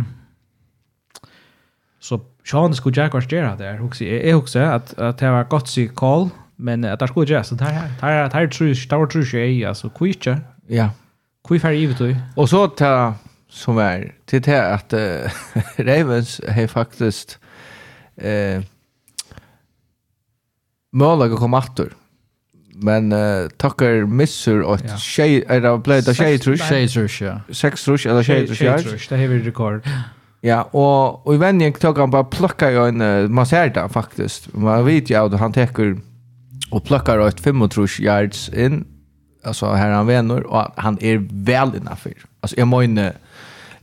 Så Sean skulle Jaguars göra där. Jag jag också att att det var gott sig call men att det skulle göras så där här. Där där tror jag där tror jag är alltså quick. Ja. Quick för evigt då. Och så ta som är till det att uh, Ravens har faktiskt eh målag och komator. Men uh, tackar missur och ja. tjej, är det blöjda tjej trusch? Tjej trusch, ja. Sex trusch eller tjej trusch? Tjej trusch, det har vi rekord. Ja, och och i vänjen tog han bara plocka ju en masserda faktiskt. Man vet ju att han täcker och plockar ut 35 yards in. Alltså här han vänner och han är väl innanför. Alltså jag menar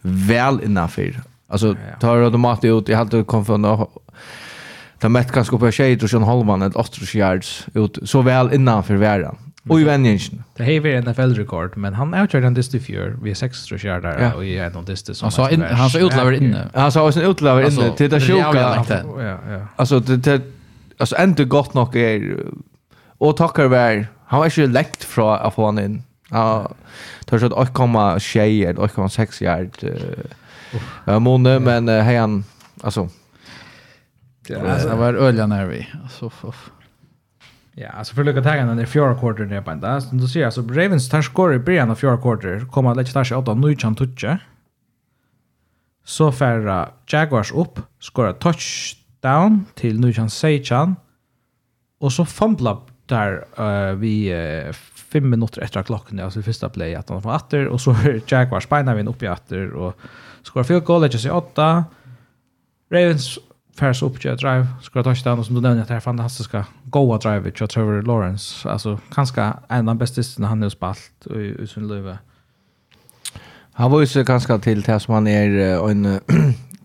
väl innanför. Alltså tar automatiskt ut i halvt kom från Ta mätt kanske på tjejer och sen halvan ett 8 yards ut så väl innanför världen. Och i vändningen. Det här är en NFL-rekord, men han utkörde en dist i fjör. Vi är sex tror jag där ja. och i en av dist som... Alltså, in, han sa utläver inne. Han sa också utläver inne. Till det sjuka. Ja, ja. Alltså, det, det, alltså ändå gott nog är... Och tackar väl. Han var inte läckt från att få han in. Ja, tar så att 8,6 8,6 yard. Eh, månne, men hej han alltså. Det var öliga nervi. Alltså, fuff. Ja, alltså för lucka tagen den fjärde quarter där på ända. Så du ser så Ravens tar skor i början av fjärde quarter. Kommer att lägga sig åt då nu chans Tuche. Så färra Jaguars upp, skorar touchdown till nu Nuchan Seichan. Och så fumblar där uh, vi uh, fem minuter efter klockan alltså första play att han får åter och så är Jaguars spinar vi upp i åter och skorar field goal lägger sig åtta. Ravens färs upp till drive skulle ta sig som du nämnde att det här fantastiska goa drive till Trevor Lawrence alltså kanske en av de bästa han har spalt i, i sin liv. Han var ju så ganska till det som han är en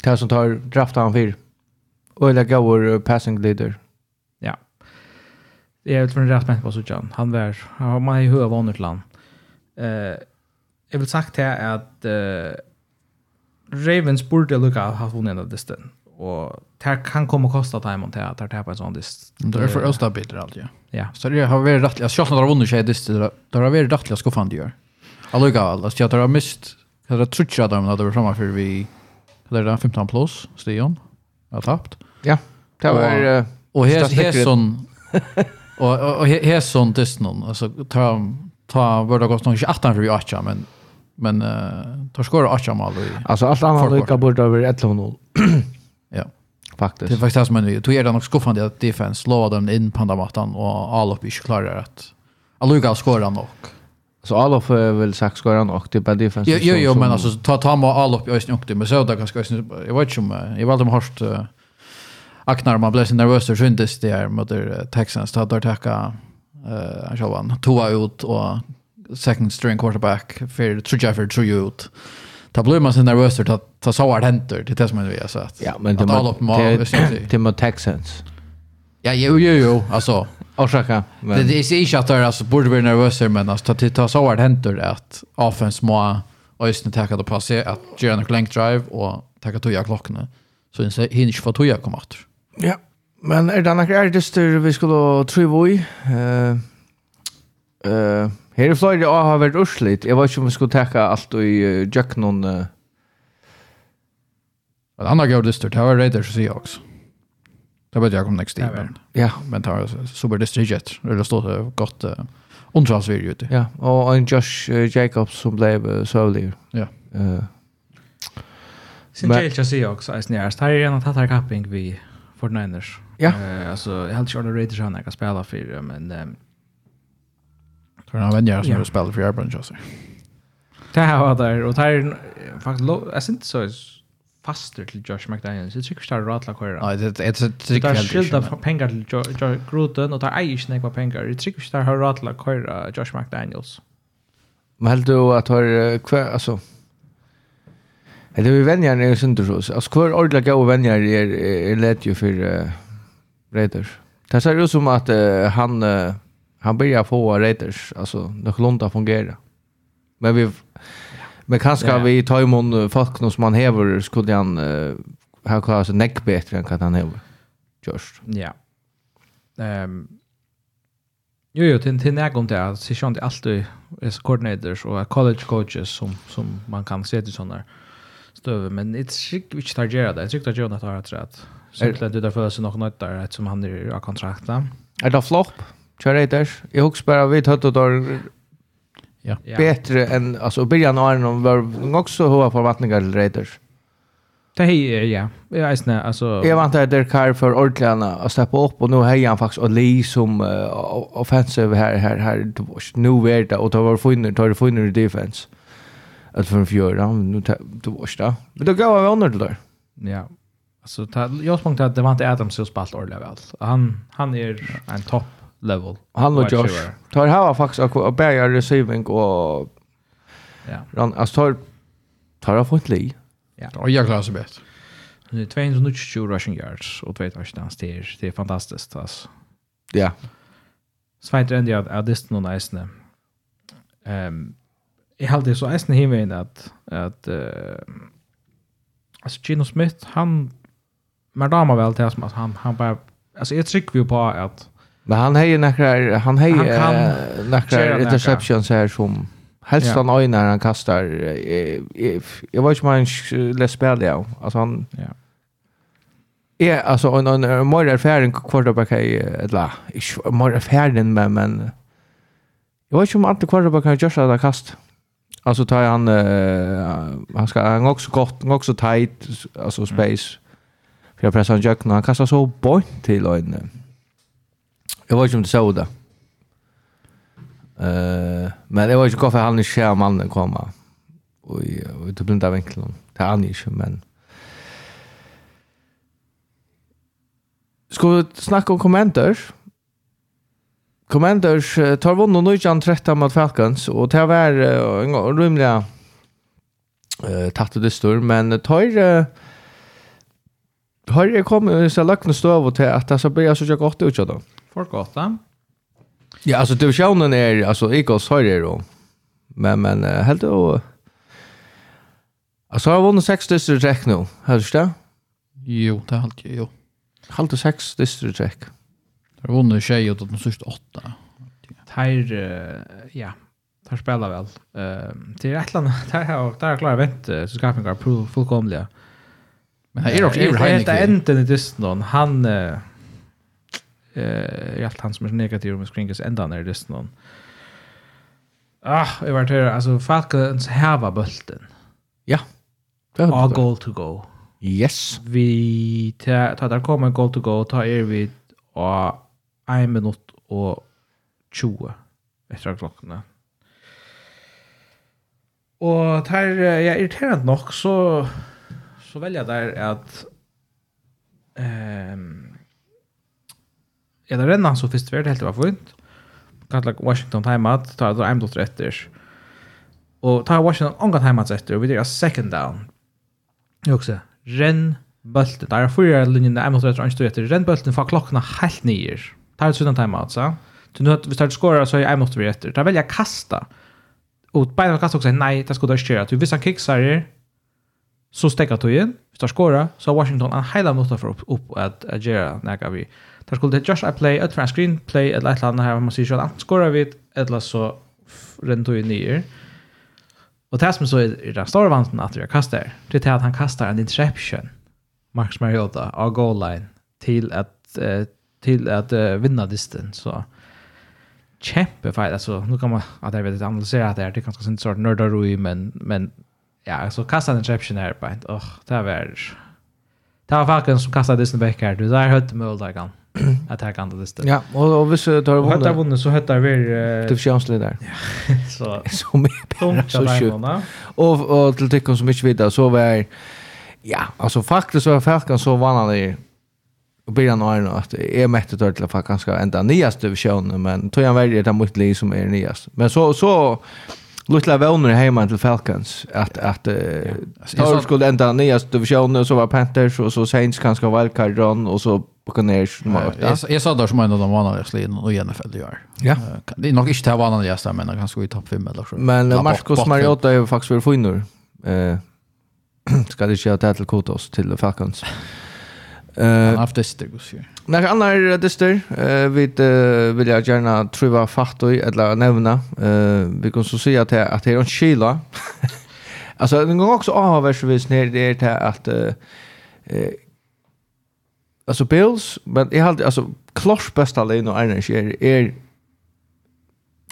det som tar draftar han för och lägga vår passing leader. Ja. Det är väl för en rätt människa så John. Han var han har man i höva vanligt land. Eh jag vill sagt här att eh Ravens borde lukka ha vunnit av distan och det kan komma kosta time om det att det här på en sån dist. Det är för östa bitar allt ja. Ja. Så det har varit rätt jag ska några vunnit sig dist det har varit rätt jag ska fan det gör. Alltså alltså jag har mist jag har trutchat att det var framme för vi det där 15 plus Stian har tappat. Ja. Det var och här är sån. och och sån dist någon alltså ta ta vart gått någon 18 för vi 8 men men uh, tar skora 8 mål. Alltså allt annat lika borde över 11-0. Faktiskt. Det är faktiskt det som är nu. Då är det nog skuffande att defense slår dem in på mattan och Alof inte klarar att Aluga skårar nog. Så Alof är väl sagt och nog typ av defense. Jo, jo, jo men alltså ta ta med Alof i ösn och det men så där ganska jag vet inte om jag valde mig hårt Aknar man blev så nervös så syntes det där mot Texans Ta där attacka eh han själva Toa ut och second string quarterback för tror jag för tror ut. Ta blir man så nervös att ta så vart händer det är det som vi har sett. Ja, men det måste det måste Texans. Ja, jo jo jo, alltså Orsaka. Det det är inte att alltså borde bli nervösa men alltså ta ta så vart händer att offense må ösna ta att passa att göra en length drive och ta att toja klockan. Så hinner inte få toja komma åter. Ja. Men är det några artister vi skulle tro i? Eh eh Her i Florida har vært urslit. Jeg vet ikke om vi skulle takke alt i uh, Jack noen... Uh, Men han har gått listor, det var Raiders och Seahawks. Det vet jag kom next team. Men, ja. men det var super district Det stod gott uh, ontransfer ute. Ja, och en Josh uh, Jacobs som blev uh, sövlig. Ja. Uh, Sin Jail Chelsea Seahawks är snärast. Här är en att ta kapping vi 49ers. Ja. Uh, alltså, jag har inte kört Raiders han kan spela för, men... Um, Tror han vänjer som spelar för Airbrunch alltså. Det här var där, och det här är faktiskt... Jag syns inte så faster till Josh McDaniels. Jag tycker det är rätt att köra. Ja, det är. Det är skilda pengar till Josh Gruden och det är inte några pengar. Jag tycker det har ratla kvar Josh McDaniels. Men helt du har kvar altså. Eller vi vänjer när jag synter så. Alltså kvar ordla gå vänjer er är lätt ju uh, Raiders. Det ser ut som at uh, han uh, han börjar få Raiders alltså det långt att fungera. Men vi Men kanske yeah. vi tar imon folk som man häver skulle han uh, här klara sig näck bättre än vad han häver. Just. Ja. Ehm Jo, jo, til, til nægum det er, så skjønner det alltid er coordinators och college coaches som, som man kan se till såna støve, men det är sikkert ikke tar göra det, det er att gjøre det tar etter det sikkert du der något seg noen som han är i kontrakten. Er det flopp, Kör jeg Jag hoppas bara bare vi tar og tar Ja. Bättre än alltså början av någon var också hoa förvattningar eller Raiders. Det är ja. Jag vet inte alltså Jag vant där Kar för ordlarna att steppa upp och nu hejar han faktiskt Oli som uh, offensive här här här nu är det och ta var finner tar finner defense. Att för en fjärde nu det var det. Men då går vi under där. Ja. Alltså jag tänkte att det var inte Adams som spalt ordlar väl. Han han är en topp level. Han och Josh. Tar här faktiskt att bära receiving och ja. Ran alltså tar tar har fått li. Ja. Och jag klarar sig bäst. Nu 220 rushing yards och två touchdowns det är det är fantastiskt alltså. Ja. Svart ändå att att det nog nice nu. Ehm jag hade så nästan hinvänd att att uh, alltså Gino Smith han men damer väl till som han han bara alltså jag trycker ju på att Men han har ju några han har ju några interceptions här som helst han ja. när han kastar jag vet inte man läs spel ja. Alltså han Ja. Ja, alltså en en mer erfaren quarterback är ett la. Mer erfaren men men jag vet inte om att quarterback kan göra det kast. Alltså tar han uh, han ska han också gott, han också tight alltså space. Mm. För jag pressar han jökna, han kastar så bort till en Jag vet inte om du såg det. Uh, men jag vet inte varför han inte ser mannen komma. Och i det blinda vinkeln. Det är han inte, men... Ska vi snacka om Commanders? Commanders tar vunnen och nöjtjan 13 mot Falcons. Och det var uh, en rymliga uh, tatt och distor. Men tar... Uh, Har jag kommit så lagt en stöv till att det ska bli så jag gott ut då? Folk gata. Ja, alltså divisionen är alltså Eagles har det då. Men men uh, helt då Alltså har vunnit sex district check nu. Hörs det? Jo, det har jag jo. Halt sex district check. Har vunnit tjej och den sista åtta. Tær ja, tar spelar väl. Ehm till Atlanta där har där klara vent så ska vi gå på fullkomliga. Men här är också Ever Heineken. Det är inte det han eh allt han som är negativ med Screencast ända när det är någon. Ah, jag vart här alltså Falcons hava bulten. Ja. All goal to go. Yes. Vi ta ta där kommer goal to go ta er vi och en minut och 20 efter klockan. Og der, ja, irriterende nok, så, så velger jeg der at um, ja, det renner så først vært helt var fint. Kanskje Washington timeout, ta det en blotter etter. Og ta Washington omgå timeout etter, og vi dyrer second down. Jo også, renn bulten. Der er fyra linjen, en blotter etter, og en etter. Renn bulten fra klokkene helt nyer. Ta et sånn timeout, så. Du nu hvis du skorar så är en blotter etter. Ta välja kasta. Och bara kasta också, nej, det skulle du inte göra. Du visst han kicksar er, så stekker du igjen. Hvis du skorar, så har Washington en hela måte for opp, opp at, at gjøre noe vi Där skulle det just I play ett transcreen play ett light land här man ser ju att skora vid eller så rent ju ner. Och det som så är den stora vansen att jag kastar. Det är att han kastar en interception. Max Mariota av goal line till att till att vinna distance så kämpe fight alltså nu kan man att jag vet inte analysera det här det kanske inte sort nördar men men ja så kasta en interception här på. Åh, det var det var Falcons som kastade Disney Becker. Du där hörde mål där kan att här kan det. Ja, och och visst tar vunnit. Har vunnit så heter vi uh, där. Ja. så så mycket så sjukt. Och och till tycker så mycket vidare så var ja, alltså faktiskt så var Falcon så vanlig och blir han nu att är mätt att till att ganska ända nyaste divisionen men tror jag väljer det mot Lee som är nyast. Men så så Lutla vänner hemma till Falcons att att ja. Stars skulle ända nyaste divisionen så var Panthers och så Saints kanske wildcard run och så Buccaneers nummer 8. Jag jag sa där som en av de vanliga sliden och Jennifer det gör. Ja. Det är nog inte det vanliga gästa men han ska ju topp 5 eller så. Men Marcus Mariota är faktiskt för finnor. Eh ska det köra till till Kotos till Falcons. Eh uh, haft dyster gus ju. När andra dyster eh vi vill jag gärna truva fattoy eller nämna eh vi kan så säga att att det är en kyla. alltså den går också avvärsvis ner det är att eh alltså Bills, men jag hade alltså klart bästa lane och Iron är är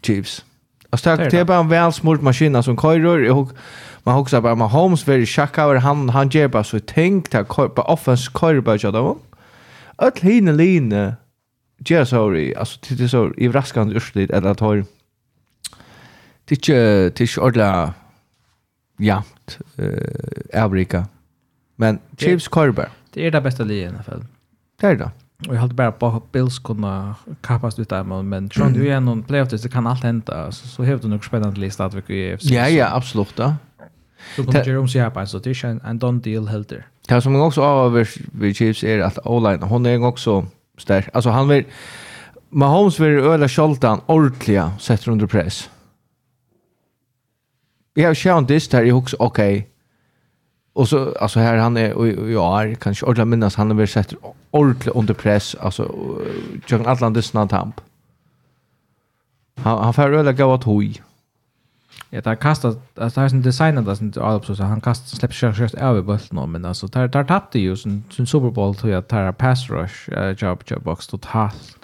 Chiefs. Alltså det är bara en väl välsmort maskin som kör och man också bara Mahomes very shack over han han ger bara så tänkt att på offense kör bara jag då. Att hinna linje. Ja sorry, alltså det är så i raskande urslit eller att har... det är inte är ordla jamt eh Afrika. Men Chiefs kör. Det är det bästa ligan i alla fall. Det er det. Och jag hade bara på Bills kunna kapas ut där men John du är någon playoff det kan allt hända så så har du nog spännande lista att vi kan Ja ja absolut då. Så kommer Jerome se här så det är en en done deal helt där. Det som också av vi Chiefs är att online hon är också stark. Alltså han vill Mahomes vill öla Scholtan ordentligt sätter under press. Jag har sjönt det här i hooks okej. Okay. Och så alltså här han är och jag kanske ordla minnas han har väl sett ordentligt under press alltså Jörgen Atlantis snart tamp. Han han får väl gå åt hoj. Ja, där kastar alltså han är en designer där som så han kastar släpper sig just över bollen men alltså där där tappade ju sen sin Super Bowl tror jag tar pass rush job job box totalt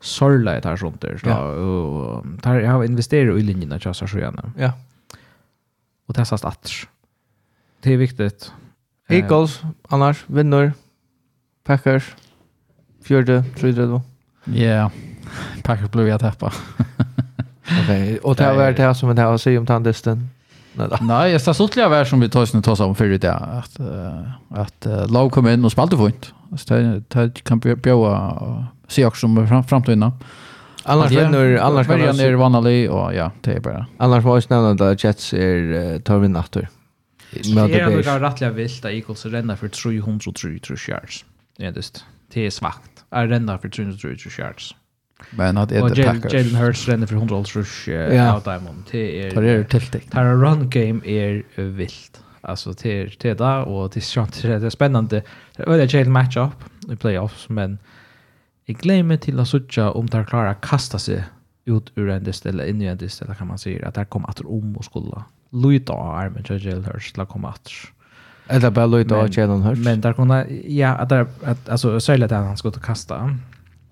sorla där sånt där så och där jag investerar i linjerna så så gärna. Ja. Och det har satt det är viktigt. Eagles, annars, vinner, Packers, fjörde, tredje då. Ja, yeah. Packers blev jag tappa. Okej, okay. och det har varit det som det har att säga om tandisten. Nej, det är så värld som vi tar oss om förr i det. Att, att uh, lag kom in och spalte fint. Så det, det kan bjöa Seahawks som fram, framtvinna. Annars ja, vinner, annars vinner. Början är vanlig och ja, det är bara. Annars var jag snälla att Jets är uh, tar vinnatter. Det är nog rättliga vilt att Eagles rennar för 303 yards. Ja, just. det är svagt. Är rennar för 303 yards. Men att det Packers. Jalen Hurts renner för 100 rush out diamond. Det är det är tilltäckt. Det här run game är vilt. Alltså det är det där och det känns det är spännande. Det är ett Jalen match up i playoffs men jag glömmer till att söka om där klara kasta sig ut ur en dist eller in i en dist eller kan man säga att där kommer att om och skulle luta av armen til Jalen Hurts til å komme etter. Eller bare luta av Jalen Hurts? Men der kunne, ja, der, at, altså, særlig at han skulle kasta,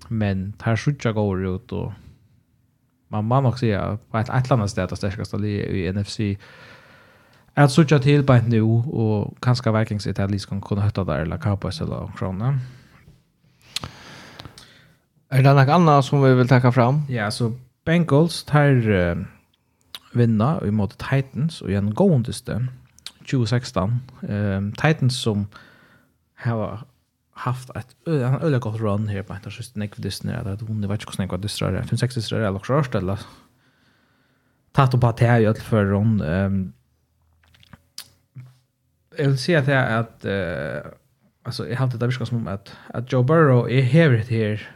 men der skjutja går ut, og man må nok si at på et, et eller annet sted det sterkeste livet i NFC, at sutja til på et nu, og kanskje Vikings i Italis kan kunne høtta der, eller Cowboys eller Krona. Er det noe annet som vi vil takke fram? Ja, så Bengals tar... Uh, vinna i mot Titans og en gåendeste 2016. Um, Titans som har haft ett en öle gott run här på att just Nick Disney att det hon det vet inte vad det står där. 56 står det eller så ställa. Tatt på att jag gjort för run. ehm jag vill säga att jag att eh alltså jag hade det viska som att att Joe Burrow är här här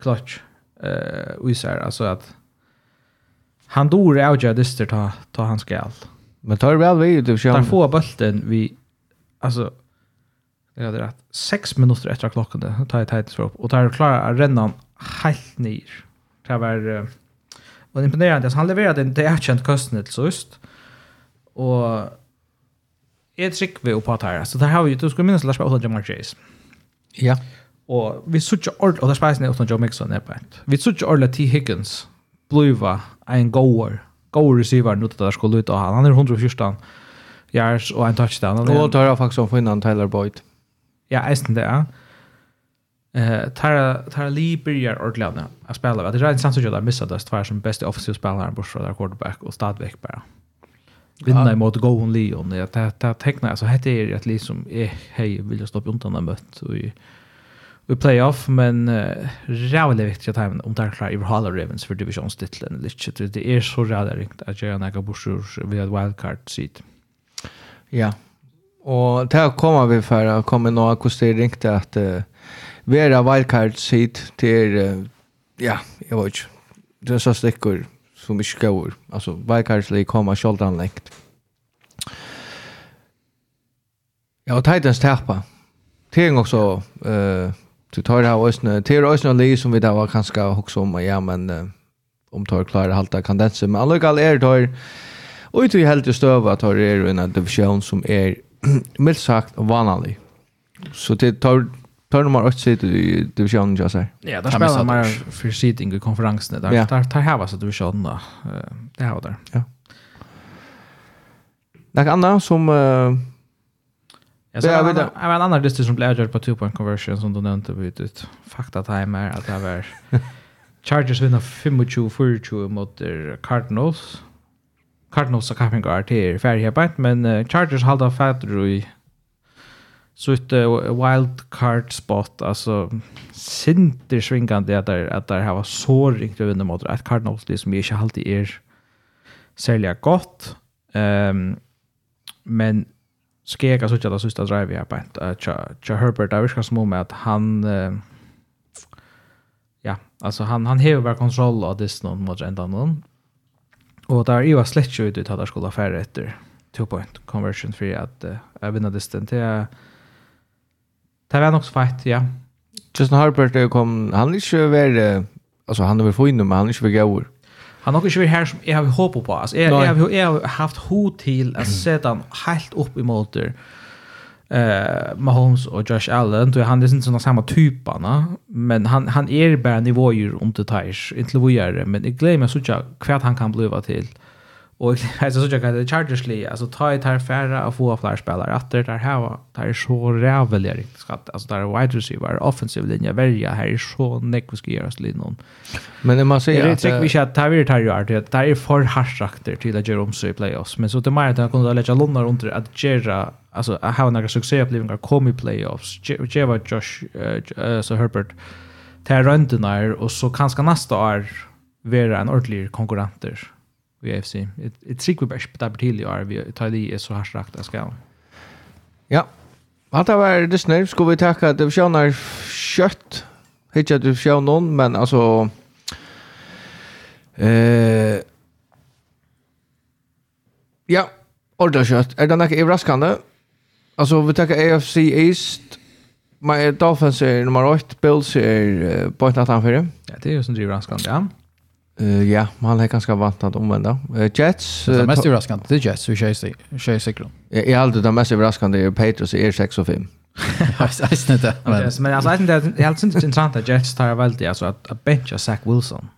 clutch eh uh, vi säger alltså att Han dår är ju dyster ta ta han skall. Men tar väl vi det så. Tar få bulten vi alltså det är rätt. 6 minuter efter klockan det tar jag tajt upp. Och där klara att renna helt ner. Det var var imponerande. Så han levererade en erkänd kostnad så just. Och är trick vi på att här. Så där har vi du ska minnas Lars Paul Jamal Chase. Ja. Och vi såg ju ord och där spelade ni utan Joe Mixon där på. Vi såg ju T Higgins bliva en goer, goer receiver nu där skulle ut han. Han er 114 yards och en touchdown. Och då tar jag faktiskt om innan Tyler Boyd. Ja, ästen det är. Eh, Tara Tara Lee börjar ordlande att spela. Det är en sans att jag missade det tvär som bästa offensive spelaren på Schroeder quarterback och Stadbeck bara. Vinna emot Gohan Leon. Det det tecknar alltså heter det ett liksom är hej vill jag stoppa undan mötet och i playoff, men uh, rævlig viktig at heimen om det er klar i Valhalla Ravens for divisionstitlen, litt. Det er så rævlig at jeg har nægget borsur ved et wildcard-sit. Ja, og til å komme vi for å komme nå, hvordan det er ringt at uh, være wildcard-sit til, uh, ja, jeg vet ikke, det er så stikker som ikke går. over. Altså, wildcard-sit kommer sjoldan lengt. Ja, og Titans tappa. Ting också eh Du tar det här ösna, till ösna li som vi där var kanske också om ja men uh, om tar klara halta kondenser men allugal är det och ju helt stöva tar är en division som är milt sagt vanlig. Så det tar tar nummer 8 sitt i divisionen jag säger. Ja, där spelar man för sitting i konferensen där. Där tar här var så divisionen då. Det här var där. Ja. Något annat som uh, Jag sa en, en, en annan distor som blev avgjord på 2-point conversion som du nämnde bytet. Fakta timer att det var Chargers vinner 25-24 mot Cardinals. Cardinals har kappen går till färdighet men Chargers halda fäder i så ett wildcard spot alltså sinter svingande att där att där har så rikt vinna mot att Cardinals det som inte alltid är sälja gott. Ehm um, men skeka så det sista drive jag på att Herbert där ska som om att han eh, ja alltså han han har bara kontroll av det någon mot ända någon och där ju var slätt ut ut att det skulle affära efter 2 point conversion för att uh, vinna distance det det var nog så fight ja. Justin Herbert kom han är ju väl alltså han är väl få in men han är ju väl han har ikke vært her som jeg har håpet på. Altså, jeg, jeg, jeg, har haft hod til å sette han helt opp i motor Uh, Mahomes og Josh Allen, då han är inte såna samma typarna, men han han är bara nivåer under Tyres, inte vad gör det, men jag glömmer så jag kvärt han kan bliva till. Och alltså så jag kan Chargers Lee alltså ta ett här färra och få fler spelare att det där här var där är så rävliga riktigt skatt. Alltså där är wide receiver offensive linje välja här är så näck vi ska göra lite någon. Men när man ser det tycker vi att tar vi tar ju att det är för harsakter till att göra om sig i playoffs. Men så det mer att han kunde lägga lundar runt att göra alltså ha några succéupplevelser kom i playoffs. Jag var Josh så Herbert. Tar runt där och så kanske nästa år vara en ordentlig konkurrenter i AFC. Jeg tror vi bare ikke bedre til i år, vi tar det i så hardt rakt jeg skal. Ja, var det snär skulle vi tacka divisioner kött. Hitcha divisionen men alltså eh Ja, orda kött. Är det något överraskande? Alltså vi tackar AFC East. My Dolphins är nummer 8, Bills är på ett annat Ja, det är ju som driver raskande, ja. Uh, ja, man har ganska vant att omvända. Uh, Jets... Uh, det mest överraskande det är Jets, hur tjej säkert. Jag är alltid det mest överraskande är Patriots i er 6 och 5. Jag vet inte. Men alltså, jag är alltid inte intressant att Jets tar väldigt, alltså att, att bencha Zach Wilson.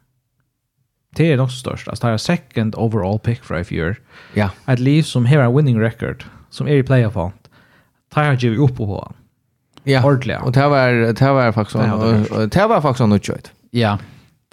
Det är nog störst. Alltså, det är second overall pick för if year. Ja. Ett liv som har en winning record, som är i playoff hand. Tar jag ju upp på honom. Ja, ordentligt. Och det var, det var faktiskt... Det var faktiskt något kött. Ja.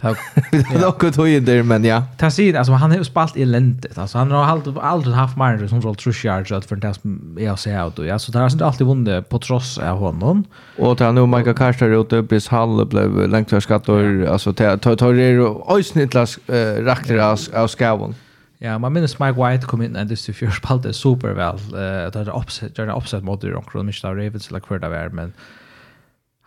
Tack. Det är också tog in där men ja. Ta sig alltså han har spalt eländigt. Alltså han har aldrig, aldrig haft mer som roll true yards att för det jag ser ut och ja så där har inte alltid vunnit på tross av honom. Och tar nu Michael Carter ut upp i hall blev längtfärskatt och alltså ta ta det Ösnitlas rakter av skavon. Ja, man minns Mike White kom in this till fjärde spalte superväl. Det är uppsett, det är uppsett mot det omkring Mr. Ravens eller kvar där men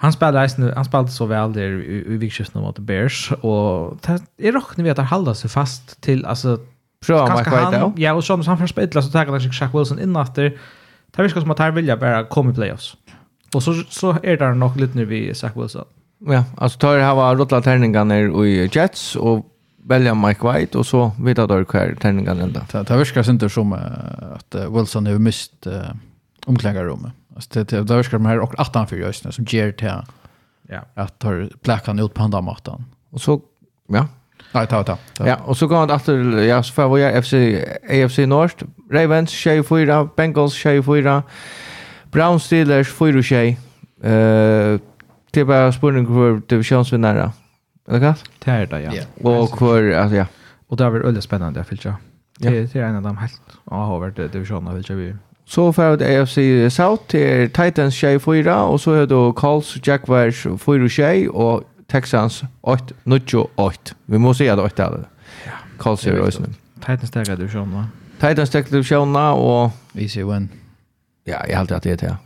Han spelade resten, han spelade så väl där i, i vikskiften mot Bears och det är rocken vi att hålla sig fast till alltså prova man kvar Ja, och som han förspelade så tackade sig Shaq Wilson in efter. Det verkar som att han vill bara komma i playoffs. Och så så är det nog lite nu vi Shaq Wilson. Ja, alltså tar det här var rottla tärningarna i Jets och välja Mike White och så vet att det är tärningarna ända. Det verkar inte som att Wilson har mist omklädningsrummet. Alltså det det där ska de här och attan för just som ger till ja att ta plackan ut på andra mattan. Och så ja. Nej, ta ta. Ja, och så går det efter ja så får jag FC AFC North Ravens 24 Bengals 24 Browns Steelers 4 Eh det var spurning för divisionsvinnare. Eller vad? Det är det ja. Och för alltså ja. Och det är väl väldigt spännande jag vill säga. Det är en av de helt avhåvert divisionerna vill jag Så får det AFC South till Titans 24 och så är det Colts, Jaguars 4 och Texans 8-8. Vi måste säga det 8 eller. Ja. Colts är det. Titans tar det ju va. Titans tar det ju och easy win. Ja, jag hade att det ja.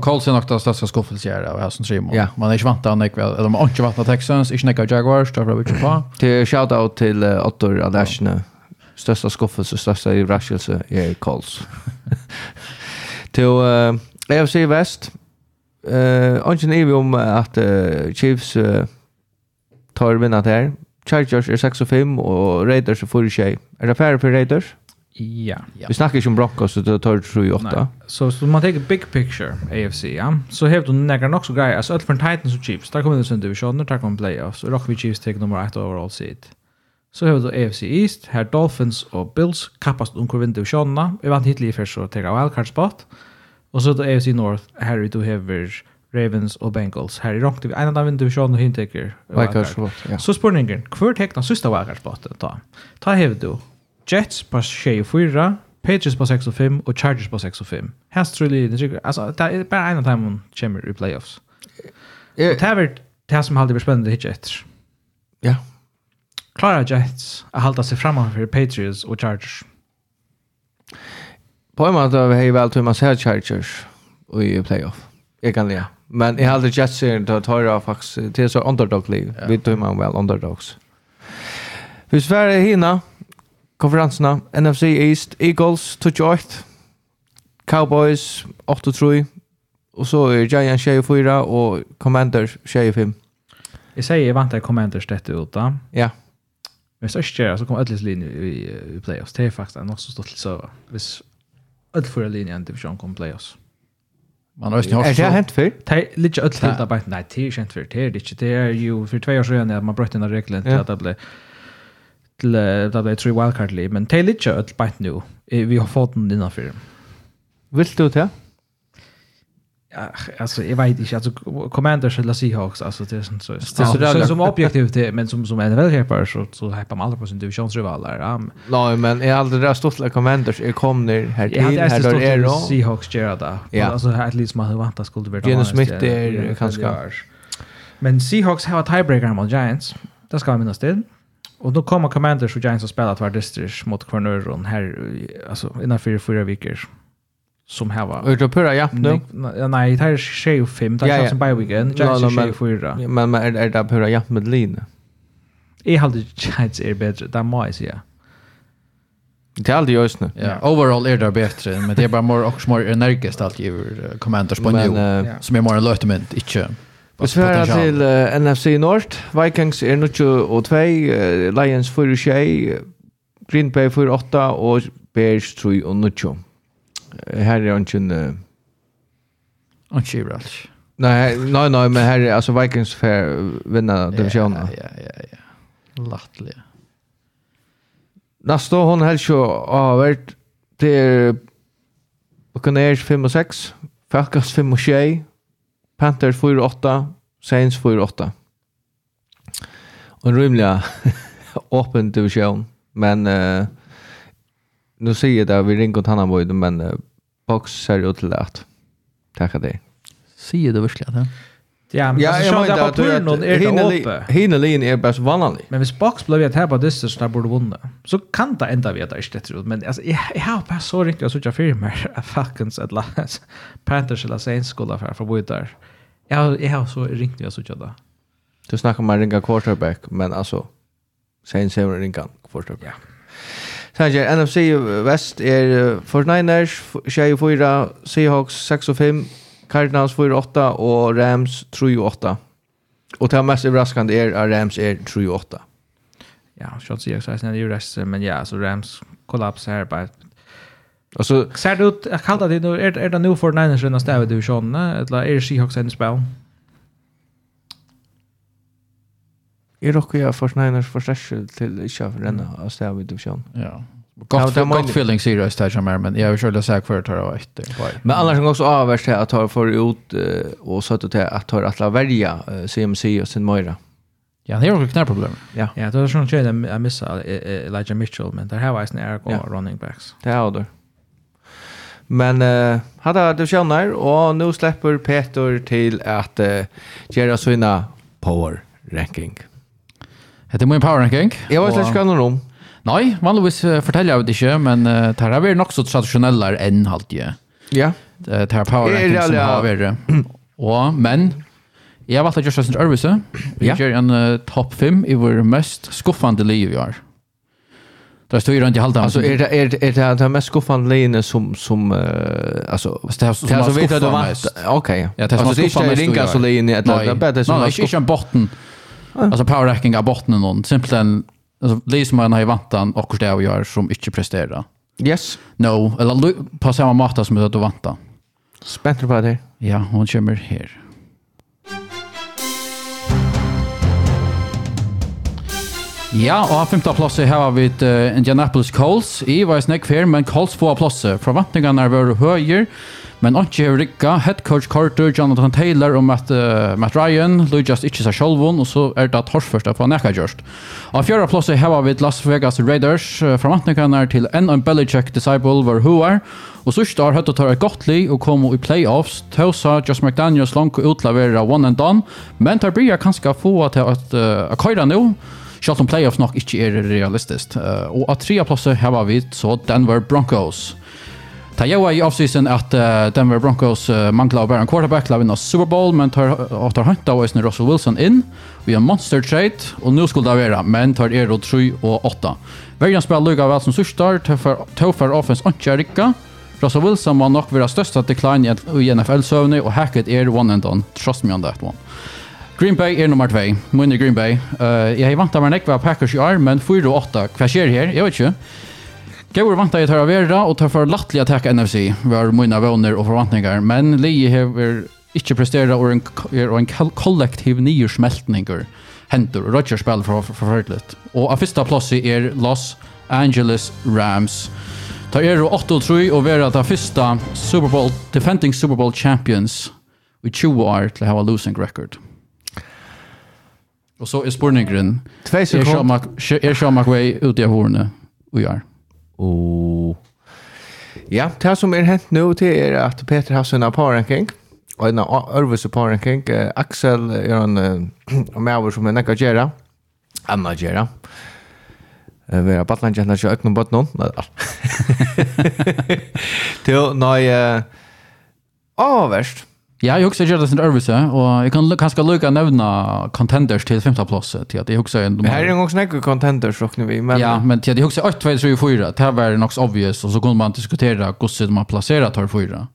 Colts är nog det största skuffelsgärda och jag som trimmer. Ja. Man är inte vant att nekva, eller man har inte vant att Texans, inte nekva Jaguars, tar det vi på. Till shoutout till Ottor Adashne. Ja största skuffelse, största överraskelse är Colts. Till uh, AFC West. Eh, Ongen är vi om att uh, Chiefs uh, tar vinnat här. Chargers är 6 och 5 och Raiders är 4 tjej. Är det färre för Raiders? Ja. Vi snackar ju om Broncos så det tar 7 8. Så så man tar big picture AFC, ja. Så har du några också grejer. Alltså allt från Titans och Chiefs. Där kommer det sen divisioner, där kommer playoffs. Och Rock vi Chiefs tar nummer 1 overall seed. Så har vi AFC East, här Dolphins og Bills kappast om hvor vindu sjånene. Vi vant hitlig så og jag wildcard spot. Og så då AFC North, här vi du har Ravens og Bengals. Här är rongt vi en av vindu sjånene og hun teker wildcard spot. Ja. Så spurningen, hver tekna sista Wildcard spot. Ta Ta hever du Jets på 24, Patriots på 6 og 5 og Chargers på 6 og 5. Her tror jeg, altså, det er bare en av dem kommer i playoffs. Og det er vel det som alltid blir spennende å etter. Ja, klarar Jets att hålla sig framför Patriots och Chargers. På en måte har vi väl tur man Chargers i playoff. Egentligen. Men jag hade Jets ser att ta det faktiskt till så underdog liv. Ja. Vi tror man väl underdogs. Vi Sverige hina, konferenserna NFC East Eagles 28 Cowboys 8-3 och så är Giants 24 och Commanders 25. Jag säger jag vantar Commanders detta ut då. Ja. Men så kör så kommer Atlas linje i, i playoffs. Det är faktiskt en också stort så. Hvis öll för linje i division kommer playoffs. Man har ju också. Är det hänt för? Det är ligger öll helt där bak. Nej, det är hänt för. Det är det inte. Det är ju för två år sedan att man bröt den här regeln till att det blev till det blev tre wildcard men det är lite öll bak nu. Vi har fått den innanför. Vill du det? alltså jag vet inte alltså commanders eller Seahawks alltså det är sånt så det är så som objektivt men som som NFL repar så så hypar man alla på sin divisionsrivaler. Ja. Nej men är aldrig det stort like commanders är kom ner här till här då är då Seahawks gör det. Alltså at least man hade väntat skulle vara. Gene Smith är kanske. Men Seahawks har ett tiebreaker mot Giants. Det ska man minnas det. Och då kommer Commanders och Giants att spela tvärdistrikt mot Kvarnöron här alltså innan fyra fyra veckor som här var. Och då pura ja nu? Nej, det här är tjej och fem. Det är som by weekend. Det är tjej och fyra. Men är, är det pura ja med Lina? Jag hade chans är bättre. Det må jag säga. Det är aldrig just nu. Ja, overall är det bättre. Men det är bara mer och mer energiskt allt i kommentarer på nu. Som är mer lötemynt, inte Vi sverre till uh, NFC North. Vikings er 22, uh, Lions 4-6, Green Bay 4-8 och Bears 3-9 här är inte Anki Ralch. Nej, nej, nej, men här är alltså Vikings fair vinna divisionen. Ja, ja, ja, ja. Lattliga. Nästa hon helst ju avvärt till Buccaneers 5 och 6, Falcons 5 och 6, Panthers 4 och 8, Saints 4 och 8. Och en rymliga öppen division. Men uh, nu säger jag det, vi ringer åt Hannanbojden, men uh, Box ser ut till att tacka dig. Ser du verkligen det? Ja, men ja, alltså, jag menar att turen är det uppe. Hinelin är bäst vanlig. Men hvis Box blev ett här på distance där borde vinna. Så kan det ändå veta inte det ut. Men alltså, jag, jag har bara så riktigt jag filmer firmer. Falcons eller Panthers eller Saints skulle för att bo där. Jag, jag har så riktigt att söka det. Du snackar om att ringa quarterback, men alltså Saints har ringa quarterback. Ja. Sanjer, NFC West er 49ers, 24, Seahawks 6 och 5, Cardinals 4 och 8 og Rams 3 och 8. Og det mest överraskande er att Rams er 3 och 8. Ja, Sean så er snedig rest, men ja, så Rams kollaps her Och så ser det ut, kallt det, nu, är, är det nu för Niners enn stedet du, Sean, eller det Seahawks enn. Jeg råkker jeg for snøyner for størst til ikke å renne av sted av divisjon. Ja. Godt, ja, godt feeling sier jeg stedet som er, men jeg vil selv sagt før jeg tar av etter. Men annars kan også avverst til at jeg får ut og søtt til at jeg tar verja CMC og sin møyre. Ja, det er jo knäproblem. Ja. Ja, det är sån tjej jag missar Elijah Mitchell, men där har var en Eric och running backs. Det har det. Men uh, hade du känner och nu släpper Peter till att uh, göra sina power ranking. Det är min power ranking. Jag vet inte vad det om. Nej, vanligvis fortäller jag det inte, men uh, det här är nog så traditionella än halvtid. Ja. Det här power ranking som har varit. Och, men jag valde att göra sin arbete. Vi gör en uh, topp 5 i vår mest skuffande liv i år. Det står ju runt i halvdagen. Alltså är det är det är det mest skuffande linjen som som uh, alltså det här som alltså vet du mest. Okej. Ja, det är som skuffande linjen så linjen att det är bättre som. Nej, inte en botten. Alltså power racking av botten någon. Simpelthen alltså Leesman har ju vantan och det gör som inte presterar. Yes. No, eller på samma måte som du vantar. Spänt på det. Ja, hon kommer här. Ja, og av femte plass har vi et uh, Indianapolis Colts. I var snakk fer, men Colts får plass. Forventningene er vært høyere, Men Anki har rikka, head coach Carter, Jonathan Taylor og Matt, uh, Matt Ryan lujast ikke seg sjolvun, og så er det torsførsta på nekka gjørst. Av fjara plåse heva vi Las Vegas Raiders, uh, framantnikanar til en en Belichick disciple var huar, og sørst har høttet tar et godt liv og kom i playoffs, tausa Josh McDaniels langt utlavera one and done, men tar bryr kanskje få til at uh, køyre nå, selv om playoffs nok ikke er realistiskt. Uh, og av trea plåse heva vi så Denver Broncos. Ta jag i offseason att uh, Denver Broncos uh, manglar bara en quarterback la vinna Super Bowl men tar tar hanta och Isner Russell Wilson in. Vi har monster trade och nu skulle det vara men tar er och 3 och 8. Vägen spelar lugga väl som surstar för tar offense och Jerika. Russell Wilson var nog vara största decline i NFL sövne och hacket är one and done. Trust me on that one. Green Bay er nummer 2. Mun Green Bay. Eh uh, jag har vant att man Packers i år men 4 och 8. Vad sker här? Jag vet inte. Gaur vant jeg tar av vera, og tar for lattelig attack NFC, NFC, har mine våner og forvantningar, men Lee hever ikke prestera og en, er en kollektiv nyersmeltninger hentur, og Rodgers spiller for forferdelig. Og av første plass er Los Angeles Rams. Ta er og 8 og 3 og vera ta første Super Bowl, defending Super Bowl champions i 20 år til å ha losing record. Og så er spurningren. Tvei sekunder. Er Sean McVay ute av hårene og gjør. Og ja, det som er hent nå, til er at Peter har sin parranking, og en ørvelse parranking. uh, Axel er en uh, med som er nekka gjera, Anna gjera. Eh, vi har battlan gjerne ikke økne bort noen. Nei, da. Til, nei, avverst. Ja, jag också gör det sin øvelse, och jag kan kanske lucka nämna contenders till femte plats till att jeg också en Här är en gång snack contenders och vi men Ja, men till att jag också 8 2 3 4. Det här var det också obvious och så kunde man diskutera hur man placerar tar 4.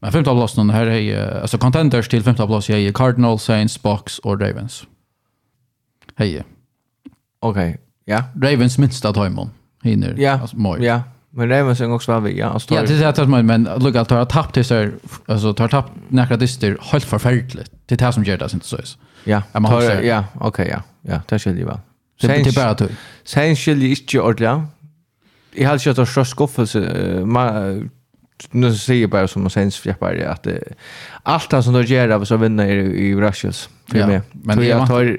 Men femte platsen här är alltså contenders till femte plats är Cardinals, Saints, Bucks och Ravens. Hej. Okej. Ja. Ravens minsta tajmon. Hinner. Ja. Alltså, ja. Men Ravens också vad vi, ja. Alltså, ja, det är det som men look att ha tappt till så alltså tar tappt några dyster helt förfärligt. Det är det som gör det inte så. Ja. Ja, okej, ja. Ja, det skulle ju vara. Sen till bara du. Sen skulle ju inte ordla. Jag hade kört och skuffelse nu ser jag bara som man sen fläppar att allt det som då gör av så vinner i Rushes för mig. Men jag tar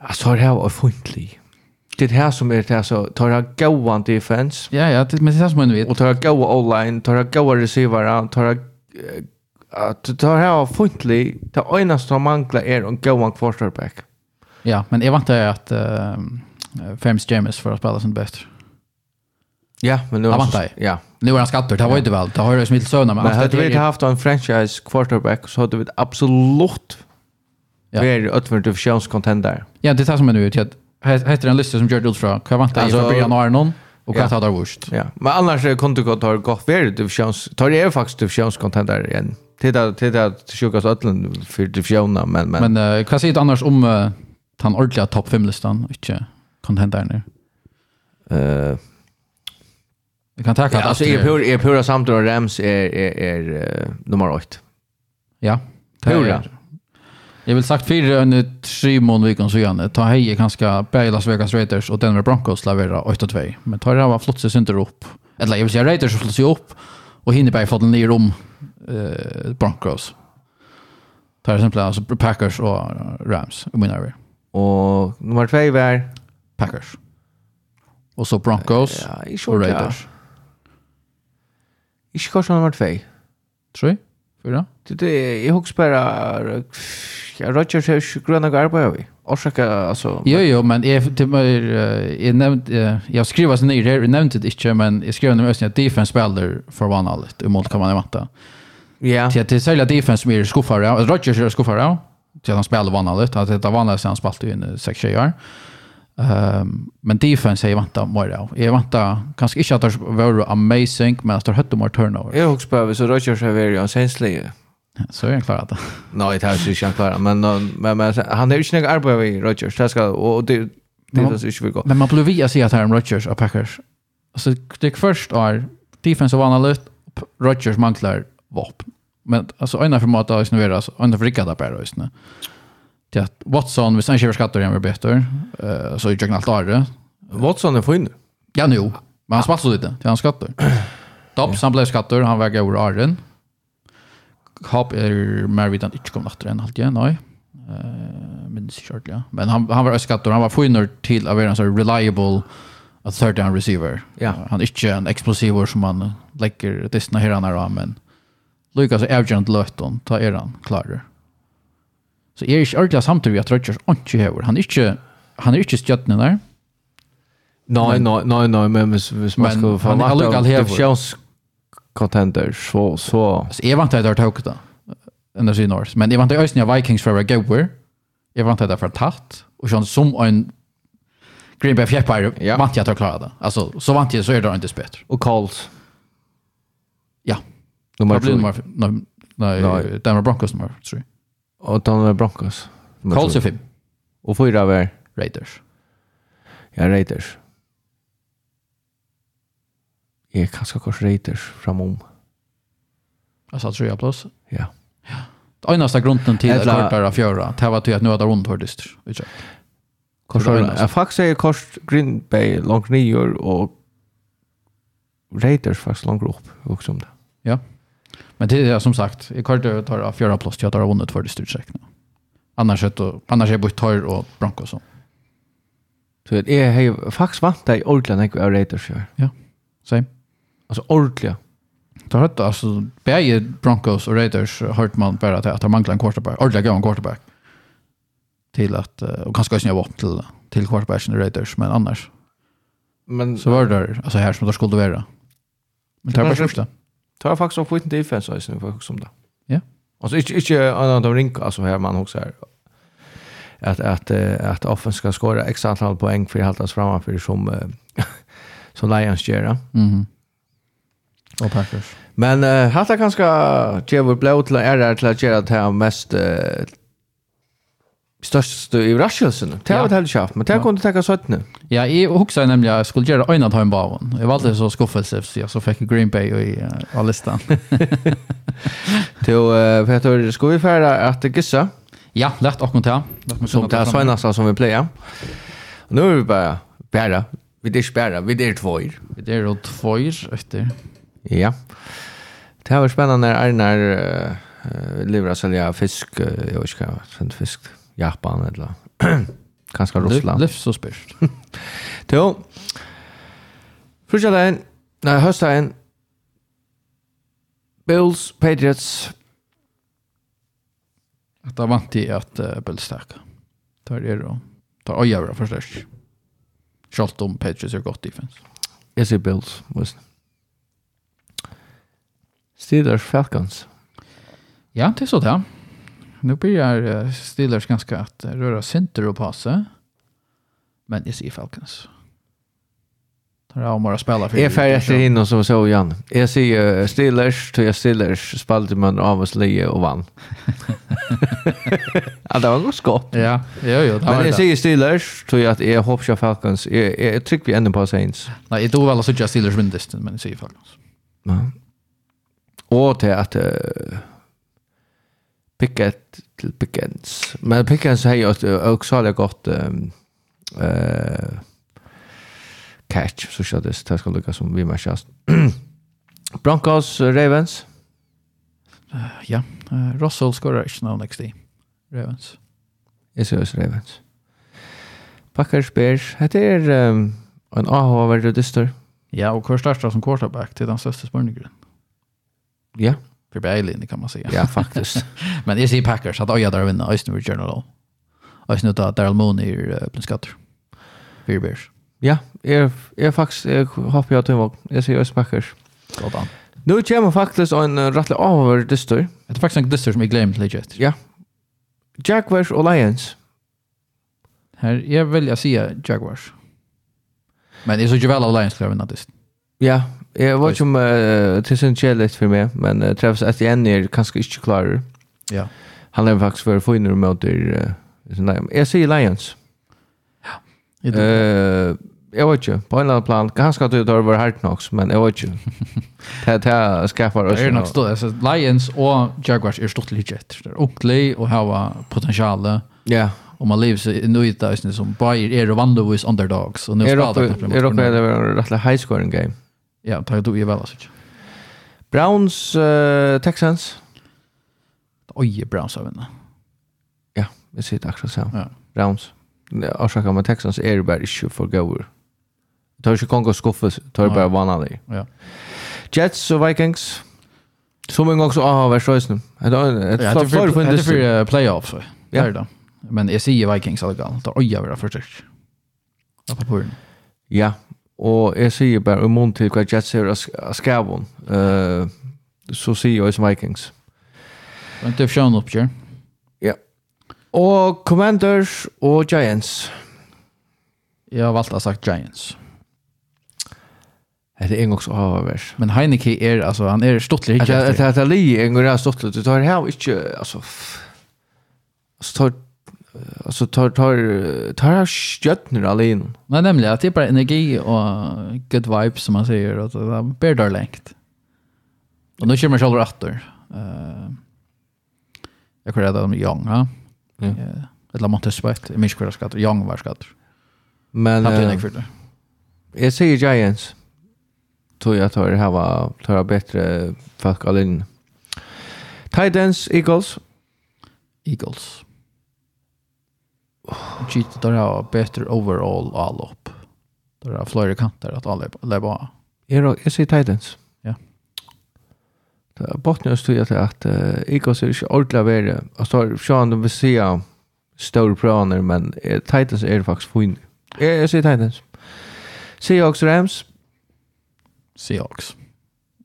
Alltså, det här var funtlig det här som är det här så tar jag goan defense. Ja ja, det men det är som man vet. Och tar jag goa online, tar jag goa receiver, tar jag att tar här funtlig, det ena som manglar är en goan quarterback. Ja, men jag väntar att uh, James James för att spela sin bäst. Ja, men nu har ja. Nu är han skatter, det var inte väl. Det har ju smitt sönder men. Men hade vi inte haft en franchise quarterback så hade vi absolut Ja. Vi är ötvärd divisionscontender. Ja, det är det som är nu heter en lista som gör det ut från. Kan jag vänta alltså, i början av Arnon? Och kan ta där vurst. Ja, men annars kan du gå ta gott värde divisionskontent. Tar det är faktiskt divisionskontent där igen till det till det sjukas ödlen för divisionerna men men men uh, vad säger du annars om uh, den ordentliga topp 5 listan inte content där nu. Eh uh, Jag kan tacka ja, alltså är pur, är pura samtal och Rams är är är nummer 8. Ja. det Pura. Jag vill sagt fyra en tre månader veckans så gärna. Ta hej ganska Bay Las Vegas Raiders och Denver Broncos lavera 8-2. Men tar det här var flott sig inte upp. Eller jag vill säga Raiders flott sig upp och hinner bara få den ner om eh, Broncos. Tar det exempel alltså Packers och Rams i mina över. Och nummer två var Packers. Och så Broncos ja, och Raiders. Ja. Ikke kanskje nummer två. Tror jeg? Fyra? Det det jag hooks bara jag Roger Church gröna garba vi. Orsaka alltså Jo jo men är det mer jag nämnde jag skrev så ner jag nämnde det inte men jag skrev nämligen att defense spelar för one all i mål kan man matta. Ja. Det är sälja defense som är skuffar. Roger är skuffar. Det han spelar one all att det var när han spalt in 6 år. Um, men defense är vanta mer av. Är vanta kanske inte att det var amazing men att det hade mer turnover. Jag också behöver så Rodgers är very unsensitive. Så är han klar att. Nej, det är inte han klar men men, men han är ju inte arbete i Roger. Det ska och det det är så vi går. Men man blir via se att han Rodgers och Packers. Alltså det först är defense och analyst Rodgers manglar vapen. Men alltså ena förmåta att snurra så ena för rikada på det just nu till att Watson, hvis han kör skatter skattor, han bättre. Uh, så är det allt det. Watson är fin. Ja, nu. Men han spalt så lite till han skattor. Dobbs, han blev skattor, han väger över Arren. Kapp är mer vid han inte kom efter en halvtid, nej. Uh, men det ja. Men han, han var skatter, han var finare till att vara en sån reliable a third down receiver. Ja. Han är inte en explosiv som man lägger distna här när men Lucas är avgörande löten, ta er han klarare. Så er ikke ordentlig samtidig vi at Rodgers ikke hever. Han er ikke, han er ikke stjøttene der. Nei, nei, nei, nei, men hvis, hvis man skal få vakt av divisionscontender, så... så... Så jeg vant at jeg har tåket det, enn det sier Norse. Men jeg vant at jeg Vikings for å være gøver. Jeg vant at jeg har tatt. Og sånn som en Green Bay fjärpar ja. vant jag att klara det. Alltså så vant jag så är det inte bättre. Och Colts. Ja. Nummer 2. Nej, nej, Denver Broncos nummer 3. Och de var Broncos. Colts är fem. Och fyra var Raiders. Ja, Raiders. Jag är kanske kors Raiders framom. Alltså tror jag plus. Ja. Ja. Det enaste grunden till att korta av fjöra, det var till att nu hade runt hör dyster. Jag faktiskt säger kors Green Bay långt nio och Raiders faktiskt långt upp också om det. Ja. Men det är som sagt, jag kvar det tar av fjärde plats, jag tar av vunnit för det styrtsäkna. Annars är det, annars är det tar och Bronco så. Så det är ju faktiskt vant dig ordentligt när jag är Ja, same. Alltså ordentligt. Tar hött alltså bäge Broncos och Raiders hört man bara att att de manglar en quarterback. ordentligt går en quarterback. Till att och kanske också vapen till till quarterbacken i Raiders men annars. Men så var det alltså här som det skulle vara. Men tar bara första tar faktiskt om skiten defense alltså nu faktiskt om det. Ja. Alltså inte inte annan de rinka alltså här man också här att att att offense ska skora x antal poäng för att hållas framför som som Lions gör. Mhm. Och Packers. Men uh, hatta kanske ge vår blå till är där till att göra det här mest uh, störst i rasjelsen. Det har vi heller schaft, men det kunne tenke nu. Ja, jag huxade nämligen att jag skulle göra en av en bavn. Jag var alltid så skuffelse, så jag så fikk Green Bay i uh, listan. Till uh, Peter, ska vi färda att gissa? Ja, lätt och kontra. Som det er sveinast som vi pleier. Nu är vi bara bära. Vi är ikke bæra, vi är två. Vi är jo efter. Ja. Det här var spännande när Arnar uh, lever å selge fisk, jag vet ikke hva, fisk. Japan eller kanske Ryssland. Liv så spyrst. Jo. Første dagen, nej, höstdagen. Bills, Patriots. Att det vant i at uh, Bills takk. Tar det då. Tar øyevra förstås. Kjalt om Patriots är gott defense. Jag ser Bills, visst. Steelers Falcons. Ja, det är så det. Nu börjar Steelers ganska att röra center och passa. Men jag ser Falcons. Tar av några spelare för. Är färdigt in och som så igen. Jag ser Steelers, tror jag Steelers spalte man av oss Lee och vann. ja, det var nog skott. Ja, jo, jo. Men jag ser Steelers, tror jag att jag hoppas jag Falcons. Jag, jag trycker vi ändå på Saints. Nej, jag tror väl att jag Steelers vinner men jag ser Falcons. Ja. Och till att... Uh, Pickett til Pickens. Men Pickens har ju också har gått um, uh, catch så så det det ska lucka som vi matchas. Broncos Ravens. ja, uh, Russell skorar inte någon next day. Ravens. Is det Ravens. Packers Bears. Det är um, en AH-värdig dyster. Ja, och hur startar som quarterback till den största spurningen. Ja för Berlin kan man säga. Ja, faktiskt. Men jag ser Packers att oja där vinna Eastern vid Journal. Och nu Daryl Mooney i skatter. Fyra Bears. Ja, är är faktiskt jag hoppas jag tror jag ser Eastern Packers. Gott an. Nu kommer faktiskt en rättlig över dyster. Det är faktiskt en dyster som jag glömt legit. Ja. Jaguars och Lions. Här jag vill jag säga Jaguars. Men det är så ju väl Lions klarar vinna dyster. Ja, Jag vet inte om uh, det är en kärlek för mig, men uh, Travis Etienne är kanske inte klar. Ja. Han är faktiskt för få in mot er. Uh, jag säger Lions. Ja. Uh, jag vet inte, på en eller annan plan. Kanske att det har varit hard knocks, men jag vet inte. det här skapar oss. Det är nog stort. Alltså, Lions och Jaguars är stort lite efter. Det är unglig och har potential. Ja. Och man lever sig i nöjda som bara är vanligtvis underdogs. Och nu är det var en rätt high scoring game. Ja, tar du i väl alltså. Browns, uh, Texans. Oj, Browns har vinnet. Ja, vi det också så. Ja. Browns. Orsaka med Texans är det bare ikke for gøver. Tar inte kongo og skuffe, tar det bare vanlig. Ja. Jets och Vikings. Som en gång så har vært røysene. Det är er för playoff, så. Ja. Det er det. Men jag säger Vikings, alle galt. Det är oj, jag vill ha først. Ja, Og jeg sier bare i mån til hva Jets er av skavon, uh, så sier jeg som Vikings. Men det er fjern oppgjør. Ja. Og Commanders og Giants. Jeg har valgt å sagt Giants. Det er en gång så har Men Heineke er, altså, han er stortlig. Det er li en gång er stortlig. Det tar här inte, alltså, alltså, tar alltså tar tar tar stjärnor alene. Men nämligen att det är bara energi och good vibes som man säger och det bär där längt. Och nu kör man själv åter. Eh Jag kan rädda dem Young, ja. Ja. Eller Montes Spett, jag minns hur det ska Young var skatt. Men eh, jag säger Giants. Tror jag tar det här var tar bättre folk alene. Titans, Eagles. Eagles. Cheat, där har bättre overall all upp. Där har flera kanter att alla leva. Jag jag säger Titans. Ja. Det bottnar ju att att uh, Eagles är inte ordentligt värre. Och så Sean de vill se stora planer men eh, Titans är faktiskt fin. Jag, jag säger Titans. Seahawks Rams. Seahawks.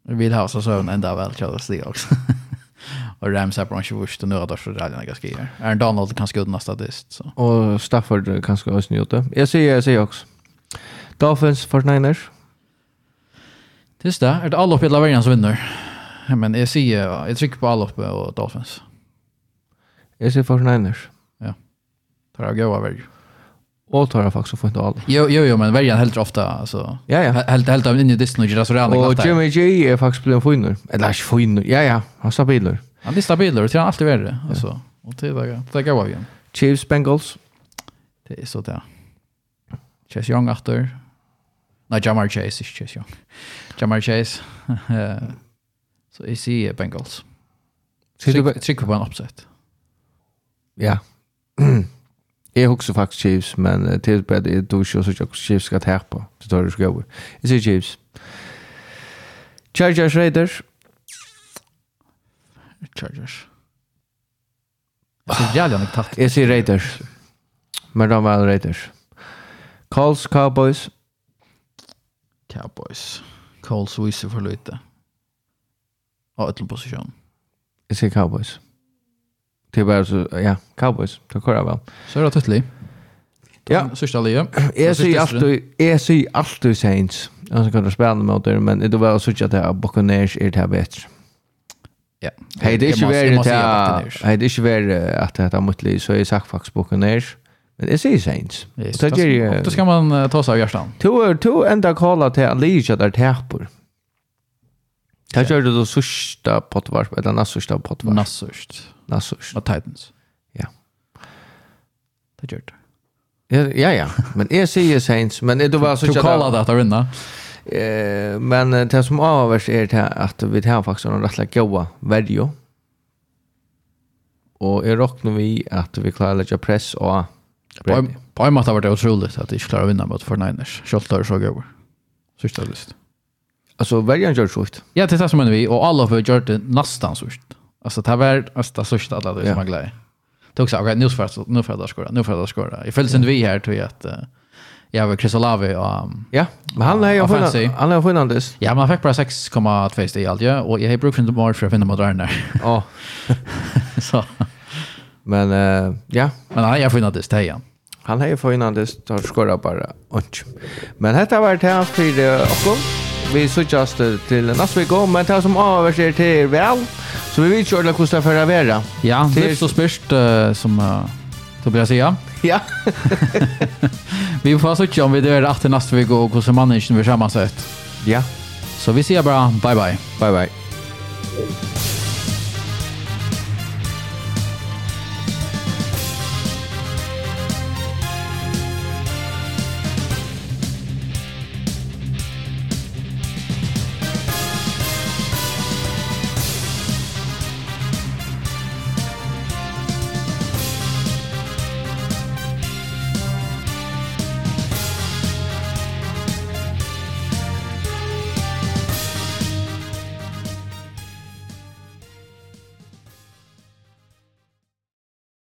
Vi vill ha så sån ända väl köra Seahawks. och Rams är på en tjuvust och nu har det för rallyn ganska grejer. Aaron Donald kan skudda statist. Så. Och Stafford kan skudda också njuta. Jag säger, jag säger också. Dolphins, 49ers. Just det, är det alla uppe i Laverian som vinner? Men jag säger, jag trycker på alla uppe och Dolphins. Jag säger 49ers. Ja, tar jag goa varje. Och tar jag faktiskt och får inte alla. Jo, jo, jo men värjan helt ofta. Alltså, ja, ja. Helt, helt av in i Disney och Girasorana. Och Jimmy G är faktiskt blivit en finner. Eller inte finner, ja, ja. Han sa bilar. Han är stabil och det har alltid värre. det. Alltså. Och det är det går av igen. Chiefs Bengals. Det är så där. Chase Young efter. Nej, Jamar Chase, inte Chase Young. Jamar Chase. Så jag ser Bengals. Tryck på en upset. Ja. Jag husker faktiskt Chiefs, men til på at jeg tog så att at Chiefs ska tære. Det tar du ska gå. Jag säger Chiefs. Chargers Raiders. Chargers. Jag ser jävla mycket tack. Jag ser Raiders. Men de var Raiders. Colts, Cowboys. Cowboys. Colts visar för lite. Ja, ett position. Jag ser Cowboys. Det är bara så, ja, Cowboys. Det kör väl. Så är det tydligt. Ja, sista lige. Jag ser alltid, jag ser alltid Saints. Jag ska kunna spela mot det, men det var så att Buccaneers är det här bättre. Ja. Hej det är ju väl det hej det är ju väl att det har måttligt så är sagt faktiskt boken där. Men det säger Saints. Så det ju Då ska man ta sig av hjärtan. Två två ända kalla till att ligga där täpor. Det gör det då sista potvars eller nästa potvars. Nästa. Nästa. Och Titans. Ja. Det gör det. Ja ja, men är säger Saints, men det var så jag Du kallar det att vinna. Eh, men det som avvers är det att vi tar faktiskt några rätt goda värdiga. Och jag räknar vi att vi klarar lägga press och På på en måte har det varit otroligt att de inte klarar att vinna mot 49ers. Kjoltar så går. Sista list. Alltså värjan gör sjukt. Ja, det är det som menar vi. Och alla har gjort det nästan sjukt. Alltså det har var nästan sjukt alla det som man glädjer. Det är också, okej, okay, nu får jag skåra, nu får jag skåra. Jag följde sen vi här tror jag att jag var Chris Olave och ja men han är ju han är Fernandes ja man fick bara 6,2 i allt ja. Och jag har brukt inte mer för att finna moderna ja. Så. Men eh, ja. Men han är Fernandes det ja han. Är Fernandes tar skora bara och men detta var det här för oss. vi sågs till nästa vecka men det som överser till väl så vi vill köra kostar för att vara ja det är så spärst som uh, Tobias säger Ja. vi får se om vi dör efter till nästa vecka och hur som mannen vi sammansätt. Ja. Så vi ses bara. Bye bye. Bye bye.